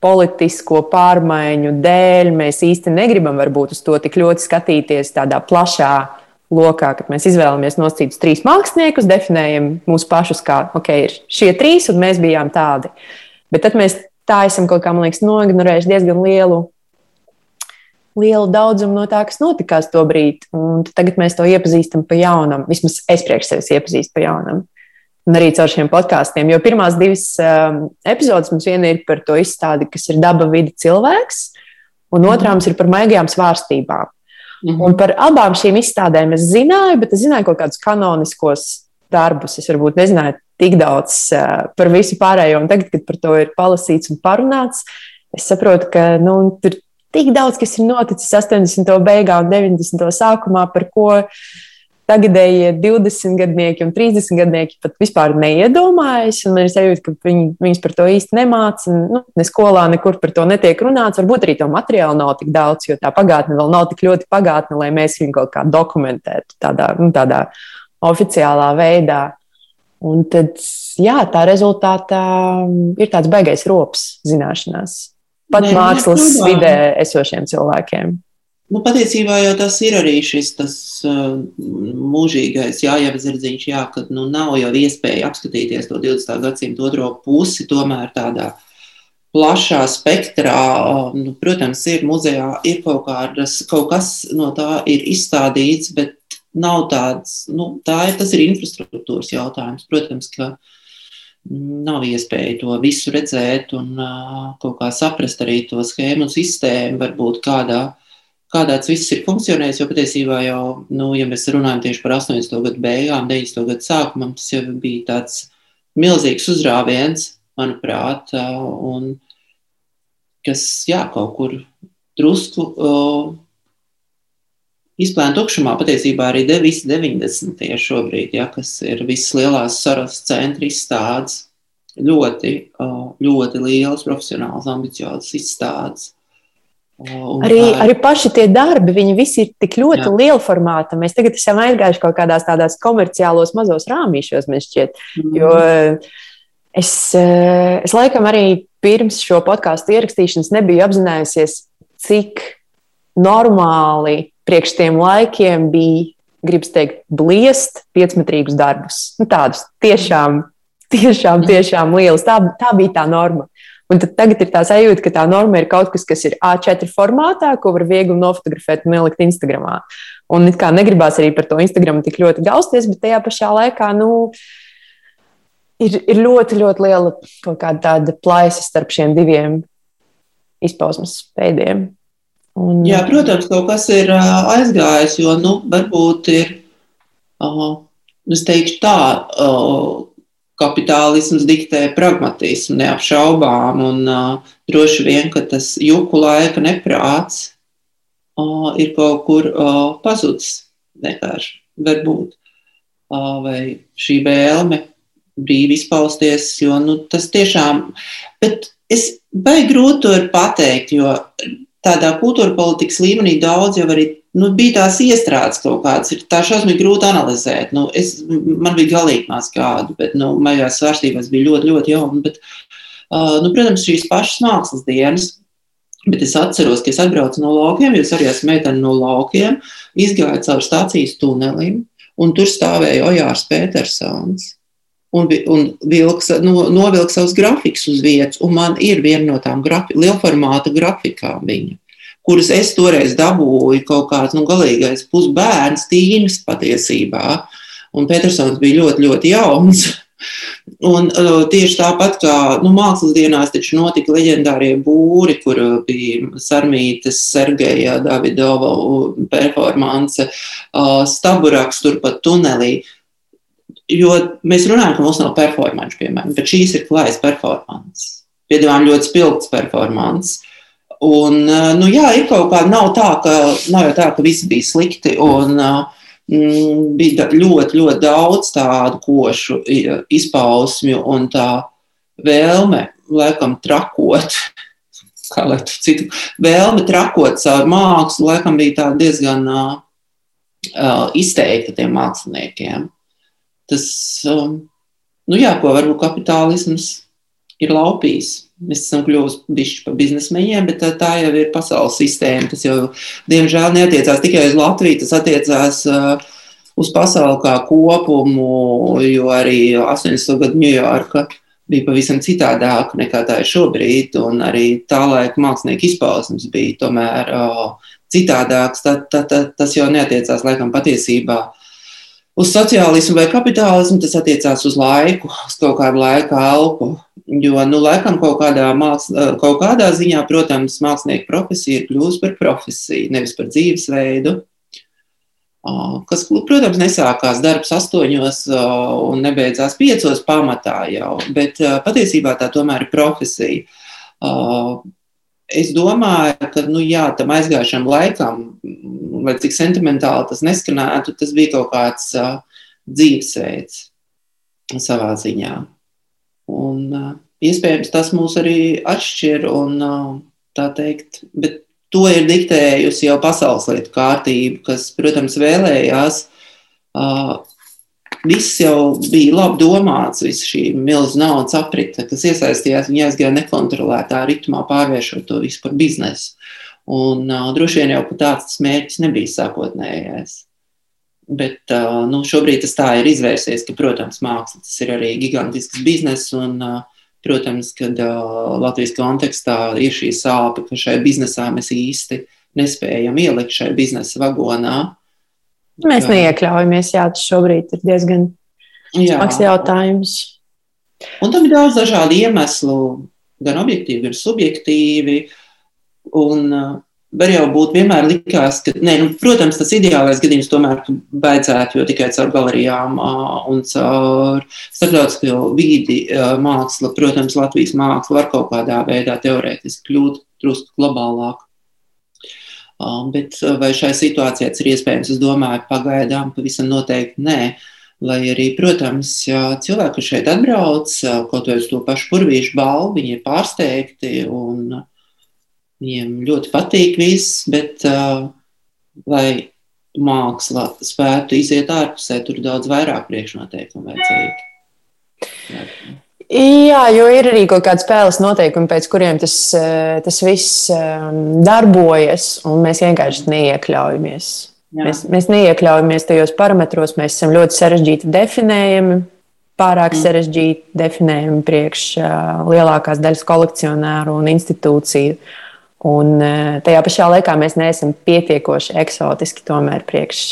politisko pārmaiņu dēļ mēs īsti negribam varbūt uz to tik ļoti skatīties tādā plašā lokā, kad mēs izvēlamies nosacītus trīs māksliniekus, definējam mūsu pašus kā, ok, ir šie trīs, un mēs bijām tādi. Bet tad mēs tā esam kaut kā, man liekas, noignorējuši diezgan lielu, lielu daudzumu no tā, kas notikās to brīdi. Un tagad mēs to iepazīstam pa jaunam. Vismaz es priekš sevis iepazīstu pa jaunam. Un arī caur šiem podkāstiem. Jo pirmās divas um, epizodes mums viena ir par to izstādi, kas ir daba, vidi, cilvēks, un otrā mums ir par maigajām svārstībām. Mhm. Un par abām šīm izstādēm es zināju, bet es zināju kaut kādus kanoniskos darbus. Es varbūt nezināju tik daudz uh, par visu pārējo. Un tagad, kad par to ir palasīts un parunāts, es saprotu, ka nu, tur tik daudz kas ir noticis 80. beigās un 90. sākumā, par ko tagadējie 20 gadnieki un 30 gadnieki pat vispār neiedomājas. Man ir sajūta, ka viņi, viņus par to īsti nemāca. Nu, ne skolā, nekur par to netiek runāts. Varbūt arī to materiālu nav tik daudz, jo tā pagātne vēl nav tik ļoti pagātne, lai mēs viņu kaut kā dokumentētu tādā, nu, tādā oficiālā veidā. Un tad, jā, tā rezultātā ir tāds baigais rops zināšanās. Pat Nē, mākslas vidē esošiem cilvēkiem. Nu, patiesībā jau tas ir arī šis tas, uh, mūžīgais jāievazirdziņš, jā, kad nu, nav jau iespēja apskatīties to 20. gadsimtu otro pusi, tomēr tādā plašā spektrā. Uh, nu, protams, ir muzejā, ir kaut, kādas, kaut kas no tā ir izstādīts, bet nav tāds, nu, tā ir, tas ir infrastruktūras jautājums. Protams, ka nav iespēja to visu redzēt un uh, kaut kā saprast arī to schēmu sistēmu, varbūt kādā, kādā tas viss ir funkcionējis, jo patiesībā jau, nu, ja mēs runājam tieši par 80. gadu beigām, 90. gadu sākumam, tas jau bija tāds milzīgs uzrāviens, manuprāt, uh, un kas, jā, kaut kur drusku uh, izplēna tukšumā patiesībā arī de, visi 90. šobrīd, ja, kas ir visas lielās saras centra izstādes, ļoti, ļoti lielas, profesionāls, ambiciozas izstādes. Un arī, tā... arī paši tie darbi, viņi visi ir tik ļoti liela formāta. Mēs tagad esam aizgājuši kaut kādās tādās komerciālos mazos rāmīšos, man šķiet. Mm. Jo es, es laikam arī pirms šo podkāstu ierakstīšanas nebiju apzinājusies, cik normāli priekš tiem laikiem bija, gribas teikt, bliest piecmetrīgus darbus. Nu, tādus tiešām, tiešām, tiešām lielus. Tā, tā bija tā norma. Un tagad ir tā sajūta, ka tā norma ir kaut kas, kas ir A4 formātā, ko var viegli nofotografēt un ielikt Instagram. Un it kā negribās arī par to Instagram tik ļoti gausties, bet tajā pašā laikā, nu, ir, ir ļoti, ļoti liela kaut kāda tāda plaisa starp šiem diviem izpausmes veidiem. Un, Jā, protams, kaut kas ir aizgājis, jo nu, varbūt ir, es teikšu tā, kapitālisms diktē pragmatismu neapšaubām, un droši vien, ka tas juku laika neprāts ir kaut kur pazudis vienkārši, varbūt. Vai šī vēlme brīvi izpausties, jo nu, tas tiešām, bet es baigi grūti to pateikt, jo tādā kultūra politikas līmenī daudz jau arī nu, bija tās iestrādes kaut kādas. Tā šausmīgi grūti analizēt. Nu, es, man bija galīgi maz kādu, bet nu, maijās svārstībās bija ļoti, ļoti jauna. Bet, uh, nu, protams, šīs pašas mākslas dienas. Bet es atceros, ka es atbraucu no laukiem, jo es arī esmu meitene no laukiem, izgāju cauri stācijas tunelim, un tur stāvēja Ojārs Petersons un, un vilks, no, novilka savus grafikus uz vietas. Man ir viena no tām grafi, lielformāta grafikām, viņa, kuras es toreiz dabūju kaut kāds nu, galīgais pusbērns, tīns patiesībā. Un Petersons bija ļoti, ļoti jauns. Un, uh, tieši tāpat kā nu, mākslas dienās notika leģendārie būri, kur bija Sarmītas, Sergeja, Davidova performance, uh, Staburaks turpat tunelī. Uh, Jo mēs runājam, ka mums nav performance, piemēram, bet šīs ir klājas performance. Piedāvājam ļoti spilgts performance. Un, eh, nu, jā, ir kaut kā, nav tā, ka, nav tā, ka viss bija slikti. Un, mm, bija ļoti, ļoti daudz tādu košu izpausmju un tā vēlme, laikam, trakot, kā lai tu citu, vēlme trakot caur mākslu, laikam, bija tā diezgan uh, izteikta tiem māksliniekiem tas, um, nu jā, ko varbūt kapitālisms ir laupījis. Mēs esam kļuvuši par biznesmeņiem, bet tā, tā jau ir pasaules sistēma. Tas jau, diemžēl, neatiecās tikai uz Latviju, tas attiecās uh, uz pasauli kā kopumu, jo arī 80. gadu Ņujorka bija pavisam citādāka nekā tā ir šobrīd, un arī tā laika mākslinieka izpausmes bija tomēr uh, citādāks. Tā, tā, tā, tas jau neatiecās laikam patiesībā uz sociālismu vai kapitālismu, tas attiecās uz laiku, uz kaut kādu laika elpu. Jo, nu, laikam, kaut kādā, māks, kaut kādā ziņā, protams, mākslinieka profesija ir kļuvusi par profesiju, nevis par dzīvesveidu. Kas, protams, nesākās darbs astoņos un nebeidzās piecos pamatā jau, bet patiesībā tā tomēr ir profesija. Es domāju, ka nu, jā, tam aizgājušam laikam, lai cik sentimentāli tas neskanētu, tas bija kaut kāds dzīvesveids savā ziņā. Un, uh, iespējams, tas mūs arī atšķir un uh, teikt, bet to ir diktējusi jau pasaules lietu kārtība, kas, protams, vēlējās uh, viss jau bija labi domāts, visa šī milzīga naudas aprite, kas iesaistījās, viņi aizgāja nekontrolētā ritmā, pārvēršot to visu par biznesu. Un uh, droši vien jau pat tāds mērķis nebija sākotnējais. Bet nu, šobrīd tas tā ir izvērsies, ka, protams, māksla tas ir arī gigantisks bizness. Un, protams, ka Latvijas kontekstā ir šī sāpe, ka šai biznesā mēs īsti nespējam ielikt šai biznesa vagonā. Mēs neiekļaujamies, jā, tas šobrīd ir diezgan smags jautājums. Un tam ir daudz dažādu iemeslu, gan objektīvi, gan subjektīvi. Un, var jau būt vienmēr likās, ka, ne, nu, protams, tas ideālais gadījums tomēr beidzētu, jo tikai caur galerijām uh, un caur starptautisko vidi uh, māksla, protams, Latvijas māksla var kaut kādā veidā teorētiski kļūt drusku globālāk. Bet uh, vai šai situācijai tas ir iespējams? Es domāju, pagaidām pavisam noteikti nē. Lai arī, protams, cilvēki, kas šeit atbrauc, uh, kaut vai uz to pašu purvīšu balvu, viņi ir pārsteigti un viņiem ļoti patīk viss, bet uh, lai māksla spētu iziet ārpusē, tur daudz vairāk priekšnoteikumu vajadzīgi. Jā. Jā, jo ir arī kaut kāda spēles noteikumi, pēc kuriem tas, eh, tas viss ehm, darbojas, un mēs vienkārši neiekļaujamies. Jā. Mēs, mēs neiekļaujamies tajos parametros, mēs esam ļoti sarežģīti definējami, pārāk mm. sarežģīti definējami priekš uh, lielākās daļas kolekcionāru un institūciju. Un uh, tajā pašā laikā mēs neesam pietiekoši eksotiski tomēr priekš,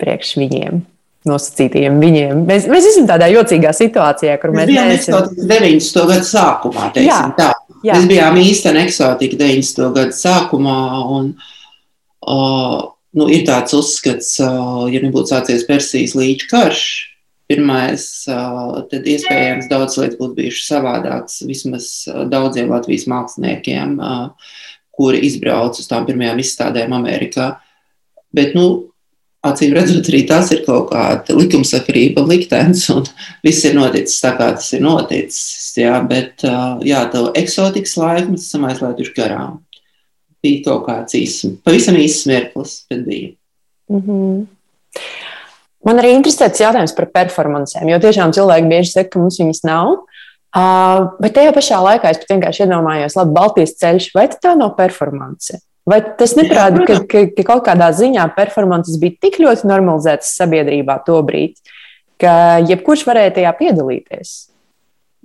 priekš viņiem nosacītajiem viņiem. Mēs, mēs esam tādā jocīgā situācijā, kur mēs bijām neesam... 90. gadu sākumā. Jā, tā. jā. Mēs bijām īstenībā eksotika 90. gadu sākumā. Un, uh, nu, ir tāds uzskats, uh, ja nebūtu sācies Persijas līča karš. Pirmais, tad iespējams daudz lietas būtu bijušas savādākas vismaz daudziem Latvijas māksliniekiem, kuri izbrauca uz tām pirmajām izstādēm Amerikā. Bet, nu, acīm redzot, arī tas ir kaut kāda likumsakarība, liktenis, un viss ir noticis tā, kā tas ir noticis. Jā, bet jā, tā eksotikas laikmets esam aizlaiduši garām. Bija kaut kāds īsts, pavisam īsts mirklis, bet bija. Mm -hmm. Man arī interesē tas jautājums par performancēm, jo tiešām cilvēki bieži saka, ka mums viņas nav. Uh, bet tajā pašā laikā es vienkārši iedomājos, labi, Baltijas ceļš, vai tā nav performance? Vai tas neparāda, ka, ka, ka kaut kādā ziņā performances bija tik ļoti normalizētas sabiedrībā to brīdi, ka jebkurš varēja tajā piedalīties?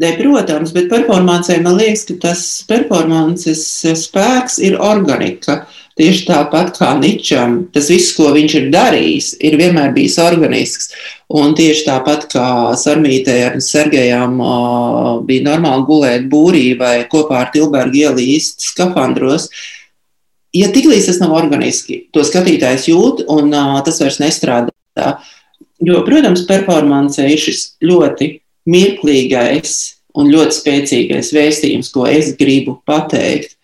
Ne, protams, bet performancē man liekas, ka tas performances spēks ir organika. Tieši tāpat kā Ničam, tas viss, ko viņš ir darījis, ir vienmēr bijis organisks. Un tieši tāpat kā Sarmītē ar Sergejām bija normāli gulēt būrī vai kopā ar Tilbergu ielīst skafandros, ja tiklīdz tas nav organiski, to skatītājs jūt, un tas vairs nestrādā. Jo, protams, performance ir šis ļoti mirklīgais un ļoti spēcīgais vēstījums, ko es gribu pateikt.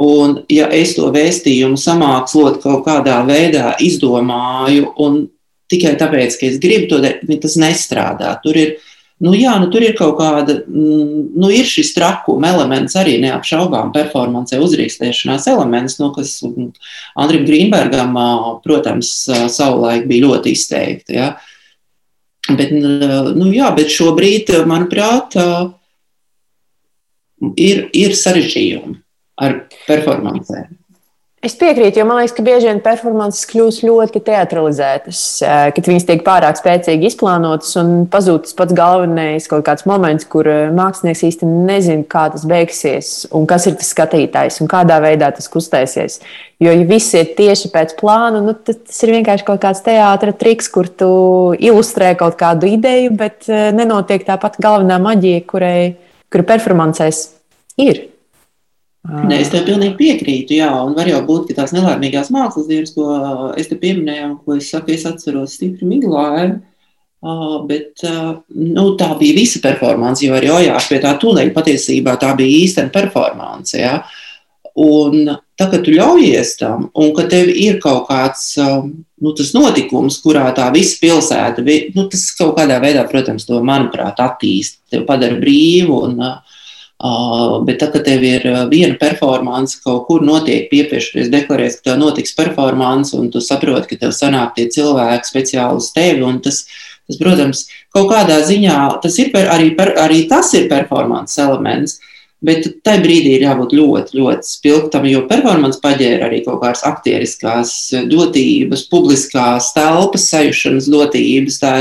Un, ja es to vēstījumu samākslot kaut kādā veidā, izdomāju, un tikai tāpēc, ka es gribu to darīt, tas nestrādā. Tur ir Nu, jā, nu, tur ir kaut kāda, mm, nu, ir šis trakuma elements, arī neapšaubām performancē uzrīkstēšanās elements, nu, kas mm, Andrim Grīnbergam, protams, savulaik bija ļoti izteikti. Ja. Bet, nu, jā, bet šobrīd, manuprāt, ir, ir sarežģījumi ar performancēm. Es piekrītu, jo man liekas, ka bieži vien performances kļūst ļoti teatralizētas, kad viņas tiek pārāk spēcīgi izplānotas un pazūd tas pats galvenais kaut kāds moments, kur mākslinieks īsti nezina, kā tas beigsies un kas ir tas skatītājs un kādā veidā tas kustēsies. Jo, ja viss ir tieši pēc plāna, nu, tad tas ir vienkārši kaut kāds teātris triks, kur tu ilustrē kaut kādu ideju, bet nenotiek tāpat galvenā maģija, kurai, kura performancēs ir. Nē, es tev pilnīgi piekrītu. Jā, un var jau būt, ka tās nelēmīgās mākslas dienas, ko es te pieminēju, ko es saku, es atceros stipri miglāju. Uh, bet uh, nu, tā bija visa performance, jo arī Ojārs pie tā tūlēļ patiesībā tā bija īstena performance. Ja? Un tā, ka tu ļaujies tam, un ka tev ir kaut kāds nu, notikums, kurā tā visa pilsēta, nu, tas kaut kādā veidā, protams, to, manuprāt, attīst, tev padara brīvu un uh, Uh, bet tad, kad tev ir viena performance, kaut kur notiek piepiešanās, deklarēs, ka tev notiks performance, un tu saproti, ka tev sanāk tie cilvēki speciāli uz tevi. Tas, tas, protams, kaut kādā ziņā tas ir per, arī, per, arī tas ir performance elements. Bet tajā brīdī ir jābūt ļoti, ļoti spilgtam, jo performance paģēra arī kaut kādas aktieriskās dotības, publiskās telpas sajūšanas dotības. Tā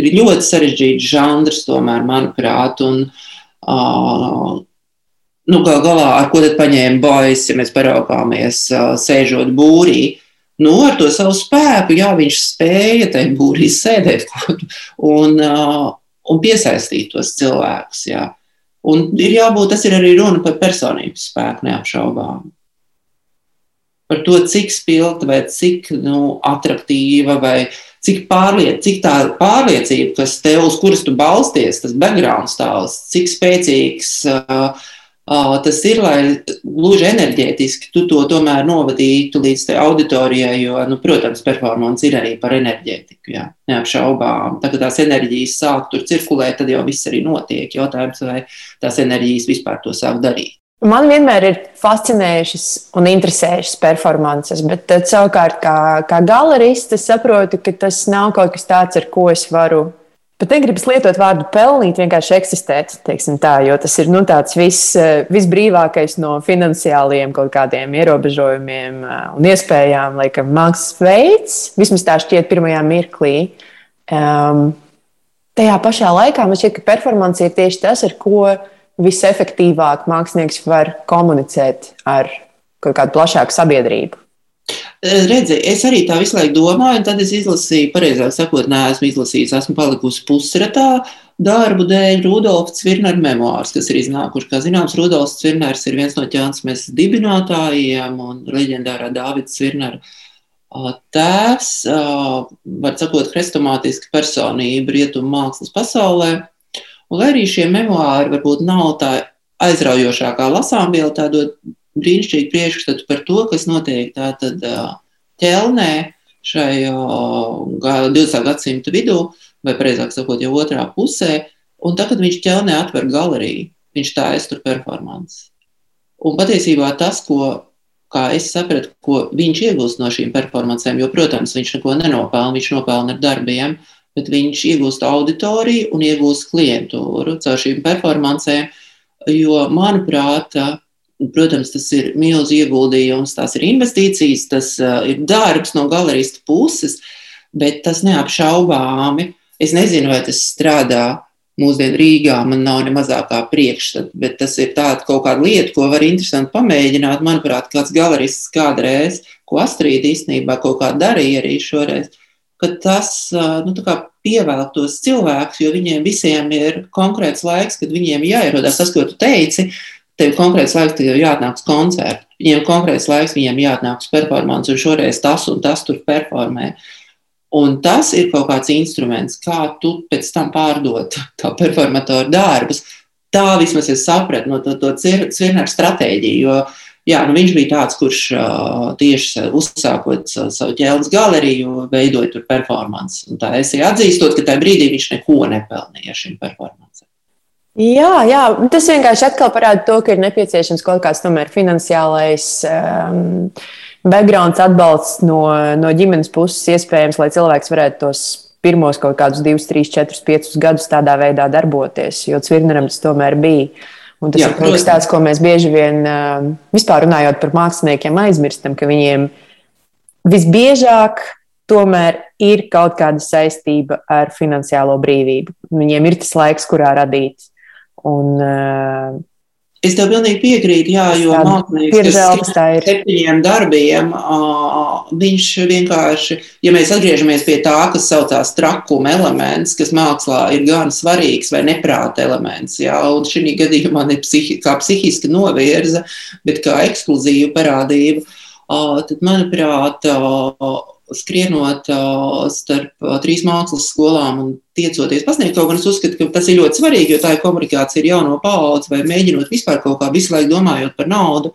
ir ļoti sarežģīts žanrs, tomēr, manuprāt. Un, uh, nu, gal galā, ar ko tad paņēma bojas, ja mēs paraugāmies, sēžot būrī. Nu, ar to savu spēku, jā, viņš spēja tajā būrī sēdēt un, un piesaistīt tos cilvēkus. Jā. Un ir jābūt, tas ir arī runa par personības spēku, neapšaubām. Par to, cik spilgta vai cik nu, attraktīva vai cik, pārliec, cik tā pārliecība, kas tev, uz kuras tu balsties, tas background stāsts, cik spēcīgs uh, tas ir, lai gluži enerģētiski tu to tomēr novadītu līdz auditorijai, jo, nu, protams, performance ir arī par enerģētiku, jā, neapšaubām. Tā kā tās enerģijas sāk tur cirkulēt, tad jau viss arī notiek. Jautājums, vai tās enerģijas vispār to sāk darīt. Man vienmēr ir fascinējušas un interesējušas performances, bet tad, savukārt, kā, kā galerists, es saprotu, ka tas nav kaut kas tāds, ar ko es varu Bet negribas lietot vārdu pelnīt, vienkārši eksistēt, tā, jo tas ir nu, tāds vis, eh, visbrīvākais no finansiāliem kaut kādiem ierobežojumiem eh, un iespējām, laikam, mākslas veids, vismaz tā šķiet pirmajā mirklī. Um, tajā pašā laikā man šķiet, ka performance ir tieši tas, ar ko visefektīvāk mākslinieks var komunicēt ar kaut kādu plašāku sabiedrību. Redzi, es arī tā visu laiku domāju, un tad es izlasīju, pareizāk sakot, neesmu izlasījis, esmu palikusi pusratā darbu dēļ Rudolfa Cvirnera memoārus, kas ir iznākuši. Kā zināms, Rudolfs Cvirners ir viens no ķēnsmes dibinātājiem un leģendārā Dāvida Cvirnera tēvs, var sakot, hrestomātiska personība rietumu mākslas pasaulē. Un lai arī šie memoāri varbūt nav tā aizraujošākā lasāmviela, tā dod brīnišķīgu priekšstatu par to, kas notiek tātad ķelnē šai 20. gadsimta vidū, vai precīzāk sakot, jau otrā pusē. Un tad, kad viņš ķelnē atver galeriju, viņš taisa tur performances. Un patiesībā tas, ko kā es sapratu, ko viņš iegūst no šīm performancēm, jo, protams, viņš neko nenopelna, viņš nopelna ar darbiem, bet viņš iegūst auditoriju un iegūst klientūru caur šīm performancēm. Jo, manuprāt, Protams, tas ir milzīgs ieguldījums, tās ir investīcijas, tas uh, ir darbs no galerista puses, bet tas neapšaubāmi. Es nezinu, vai tas strādā mūsdienu Rīgā, man nav ne mazākā priekšstata, bet tas ir tāds kaut kāda lieta, ko var interesanti pamēģināt. Manuprāt, kāds galerists kādreiz, ko Astrīda īstenībā kaut kā darīja arī šoreiz, ka tas nu, pievēl tos cilvēkus, jo viņiem visiem ir konkrēts laiks, kad viņiem jāierodās tas, ko tu teici. Uh, Tev ir konkrēts laiks, kad jau jāatnāk uz koncertu. Viņiem ir konkrēts laiks, viņiem jāatnāk uz performance, un šoreiz tas un tas tur performē. Un tas ir kaut kāds instruments, kā tu pēc tam pārdot tā performatoru darbus. Tā vismaz es sapratu no to, to Cirnera stratēģiju, jo jā, nu viņš bija tāds, kurš uh, tieši uzsākot savu ķēles galeriju, veidoja tur performance. Un tā es atzīstot, ka tajā brīdī viņš neko nepelnīja šim performance. Jā, jā, tas vienkārši atkal parāda to, ka ir nepieciešams kaut kāds tomēr finansiālais um, background atbalsts no, no ģimenes puses, iespējams, lai cilvēks varētu tos pirmos kaut kādus 2, 3, 4, 5 gadus tādā veidā darboties, jo Cvirneram tas tomēr bija. Un tas Jā, ir kaut kas tāds, ko mēs bieži vien uh, vispār runājot par māksliniekiem aizmirstam, ka viņiem visbiežāk tomēr ir kaut kāda saistība ar finansiālo brīvību. Viņiem ir tas laiks, kurā radīt Un, uh, Es tev pilnīgi piekrītu, jā, jo mākslinieks ar septiņiem darbiem, viņš vienkārši, ja mēs atgriežamies pie tā, kas saucās trakuma elements, kas mākslā ir gan svarīgs vai neprāta elements, jā, un šī gadījumā ne psihi, kā psihiska novirza, bet kā ekskluzīva parādība, tad, manuprāt, skrienot starp trīs mākslas skolām un tiecoties pasniegt kaut ko, es uzskatu, ka tas ir ļoti svarīgi, jo tā ir komunikācija ar jauno paudzi vai mēģinot vispār kaut kā visu laiku domājot par naudu.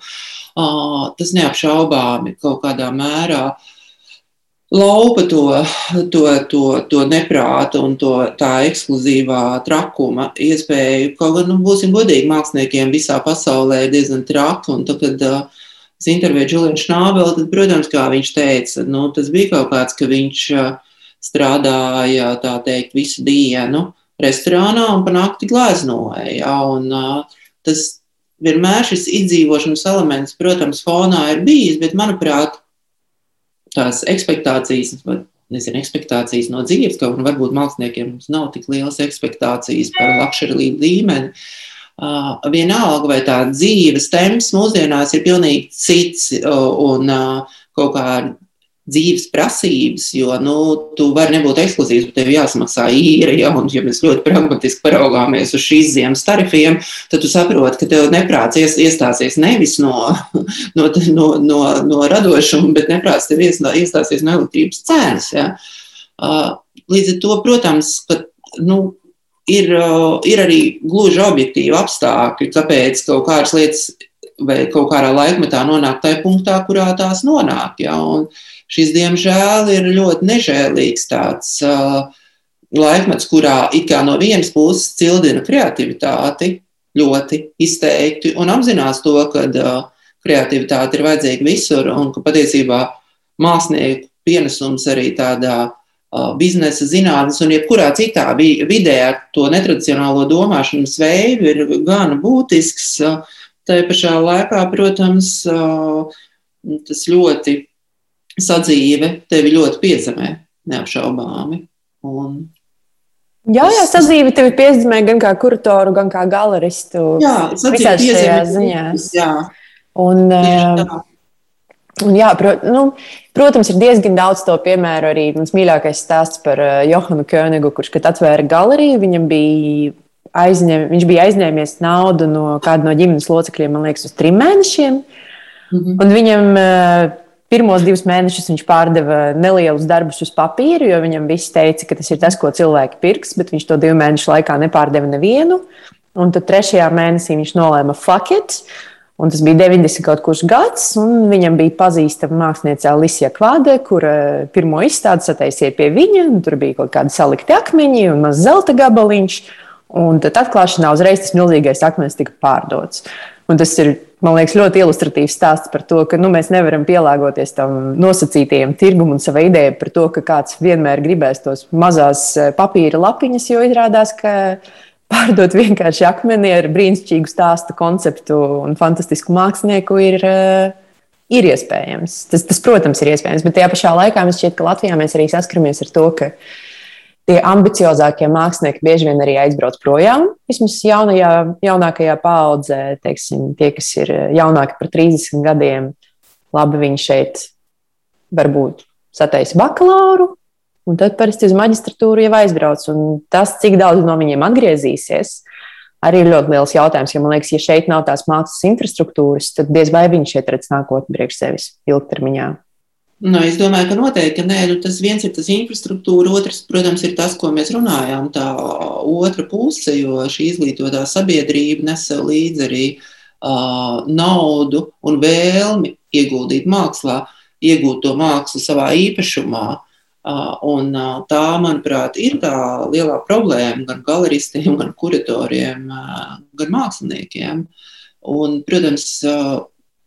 Tas neapšaubāmi kaut kādā mērā laupa to, to, to, to neprātu un to tā ekskluzīvā trakuma iespēju. Kaut gan, nu, būsim godīgi, māksliniekiem visā pasaulē ir diezgan traki. Tad, kad uh, es intervēju Julianu Šnābeli, tad, protams, kā viņš teica, nu, tas bija kaut kāds, ka viņš uh, strādāja, tā teikt, visu dienu restorānā un pa nakti gleznoja. Ja, un, uh, tas vienmēr šis izdzīvošanas elements, protams, fonā ir bijis, bet, manuprāt, tās ekspektācijas, nezinu, ekspektācijas no dzīves, kaut gan varbūt māksliniekiem nav tik lielas ekspektācijas par lakšerlību līmeni. Uh, vienalga, vai tā dzīves temps mūsdienās ir pilnīgi cits uh, un uh, kaut kāda dzīves prasības, jo nu, tu vari nebūt ekskluzīvs, bet tev jāsamaksā īra. Ja, un, ja mēs ļoti pragmatiski paraugāmies uz šīs ziemas tarifiem, tad tu saproti, ka tev neprāts iestāsies nevis no, no, no, no, no radošuma, bet neprāts tev iestāsies no elektrības cenas. Ja. Līdz ar to, protams, ka, nu, ir, ir arī gluži objektīvi apstākļi, kāpēc kaut kādas lietas vai kaut kādā laikmetā nonāk tajā punktā, kurā tās nonāk. Ja, un, šis, diemžēl, ir ļoti nežēlīgs tāds uh, laikmets, kurā it kā no vienas puses cildina kreativitāti ļoti izteikti un apzinās to, ka uh, kreativitāte ir vajadzīga visur un ka patiesībā mākslinieku pienesums arī tādā biznesa zinātnes un jebkurā citā vidē ar to netradicionālo domāšanas veidu ir gan būtisks. Uh, Tā pašā laikā, protams, uh, tas ļoti sadzīve tevi ļoti piezemē, neapšaubāmi. Un Jā, jā, sadzīve tevi piezīmē gan kā kuratoru, gan kā galeristu. Jā, visās šajās ziņās. Jā. Un, uh, un jā, pro, nu, protams, ir diezgan daudz to piemēru. Arī mans mīļākais stāsts par uh, Johanu Königu, kurš, kad atvēra galeriju, viņam bija aizņem, viņš bija aizņēmies naudu no kāda no ģimenes locekļiem, man liekas, uz trim mēnešiem. Mm -hmm. Un viņam uh, Pirmos divus mēnešus viņš pārdeva nelielus darbus uz papīra, jo viņam viss teica, ka tas ir tas, ko cilvēki pirks, bet viņš to divu mēnešu laikā nepārdeva nevienu. Un tad trešajā mēnesī viņš nolēma fuck it. Un tas bija 90 kaut kurš gads, un viņam bija pazīstama mākslinieca Alicija Kvāde, kur pirmo izstādi sataisīja pie viņa. Tur bija kaut kādi salikti akmeņi un maz zelta gabaliņš. Un tad atklāšanā uzreiz tas milzīgais akmens tika pārdots. Un tas ir man liekas, ļoti ilustratīvs stāsts par to, ka nu, mēs nevaram pielāgoties tam nosacītajam tirgumam un savai idejai par to, ka kāds vienmēr gribēs tos mazās eh, papīra lapiņas, jo izrādās, ka pārdot vienkārši akmeni ar brīnišķīgu stāstu konceptu un fantastisku mākslinieku ir. Eh, ir iespējams. Tas, tas, protams, ir iespējams, bet tajā pašā laikā man šķiet, ka Latvijā mēs arī saskaramies ar to, ka tie ambiciozākie mākslinieki bieži vien arī aizbrauc projām. Vismaz jaunajā, jaunākajā paudzē, teiksim, tie, kas ir jaunāki par 30 gadiem, labi, viņi šeit varbūt sataisa bakalauru, un tad parasti uz maģistratūru jau aizbrauc. Un tas, cik daudz no viņiem atgriezīsies, arī ir ļoti liels jautājums. Jo man liekas, ja šeit nav tās mākslas infrastruktūras, tad diez vai viņi šeit redz nākotni priekš sevis ilgtermiņā. Nu, es domāju, ka noteikti nē, nu, tas viens ir tas infrastruktūra, otrs, protams, ir tas, ko mēs runājām, tā otra puse, jo šī izglītotā sabiedrība nes līdzi arī uh, naudu un vēlmi ieguldīt mākslā, iegūt to mākslu savā īpašumā. Uh, un, tā, manuprāt, ir tā lielā problēma gan galeristiem, gan kuratoriem, gan māksliniekiem. Un, protams,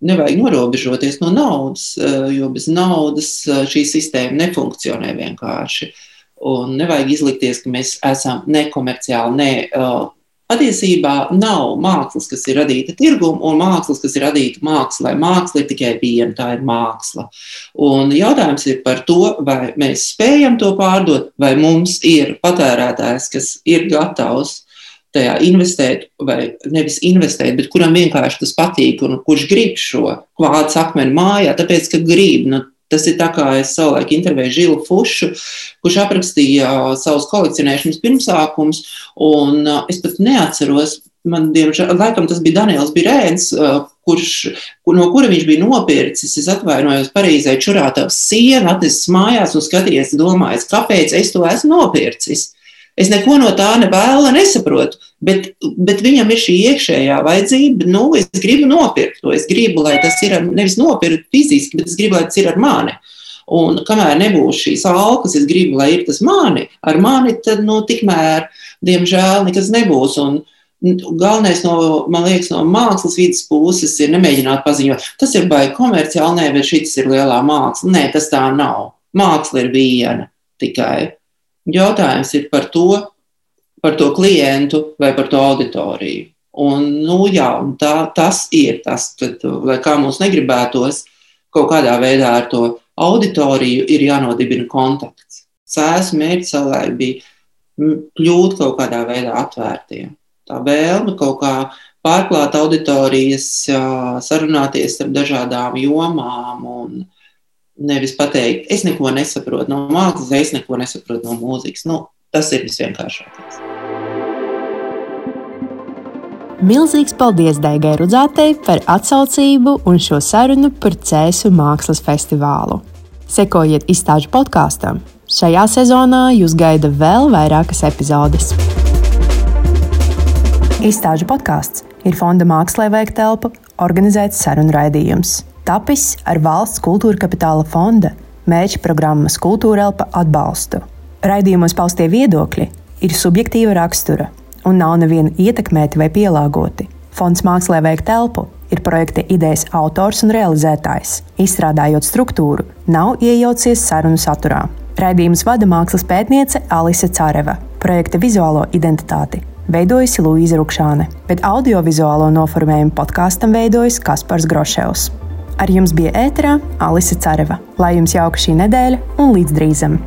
nevajag norobežoties no naudas, jo bez naudas šī sistēma nefunkcionē vienkārši. Un nevajag izlikties, ka mēs esam nekomerciāli. Ne, patiesībā nav mākslas, kas ir radīta tirgumu, un mākslas, kas ir radīta mākslā. Māksla ir tikai viena, tā ir māksla. Un jautājums ir par to, vai mēs spējam to pārdot, vai mums ir patērētājs, kas ir gatavs tajā investēt, vai nevis investēt, bet kuram vienkārši tas patīk un kurš grib šo kvādu akmeni mājā, tāpēc, ka grib. Nu, tas ir tā kā es savulaik intervēju Žilu Fušu, kurš aprakstīja savus kolekcionēšanas pirmsākumus, un es pat neatceros, man, diemžēl, laikam tas bija Daniels Birēns, kurš, kur, no kura viņš bija nopircis, es atvainojos Parīzē, čurātavas sienu, atnesis mājās un skaties, domājis, kāpēc es to esmu nopircis. Es neko no tā nevēlu, nesaprotu, bet, bet viņam ir šī iekšējā vajadzība. Nu, es gribu nopirkt to. Es gribu, lai tas ir nevis nopirkt fiziski, bet es gribu, lai tas ir ar mani. Un kamēr nebūs šīs alkas, es gribu, lai ir tas mani, ar mani, tad, nu, tikmēr, diemžēl, nekas nebūs. Un, Galvenais, no, liekas, no mākslas vidas puses ir nemēģināt paziņot, tas ir baigi komerciāli, nē, bet šis ir lielā māksla. Nē, tas tā nav. Māksla ir viena tikai. Jautājums ir par to, par to klientu vai par to auditoriju. Un, nu, jā, un tā, tas ir tas, tad, lai kā mums negribētos, kaut kādā veidā ar to auditoriju ir jānodibina kontakts. Sēs mērķis savai bija kļūt kaut kādā veidā atvērtiem. Tā vēlme kaut kā pārklāt auditorijas, sarunāties ar dažādām jomām un nevis pateikt, es neko nesaprotu no mākslas, es neko nesaprotu no mūzikas. Nu, tas ir visvienkāršākais. Milzīgs paldies Daigai Rudzātei par atsaucību un šo sarunu par Cēsu mākslas festivālu. Sekojiet izstāžu podkāstam. Šajā sezonā jūs gaida vēl vairākas epizodes. Izstāžu podkāsts ir Fonda Mākslē veikt telpa, organizēts sarunu raidījums. Tapis ar valsts kultūra kapitāla fonda mērķa programmas Kultūra Elpa atbalstu. Raidījumos paustie viedokļi ir subjektīva rakstura un nav neviena ietekmēti vai pielāgoti. Fonds Mākslē veikt telpu ir projekta idejas autors un realizētājs. Izstrādājot struktūru, nav iejaucies sarunu saturā. Raidījums vada mākslas pētniece Alise Cāreva. Projekta vizuālo identitāti veidojusi Luīza Rukšāne, bet audiovizuālo noformējumu podkāstam veidojas Kaspars Groševs. Ar jums bija ēterā Alise Cāreva. Lai jums jauka šī nedēļa un līdz drīzam!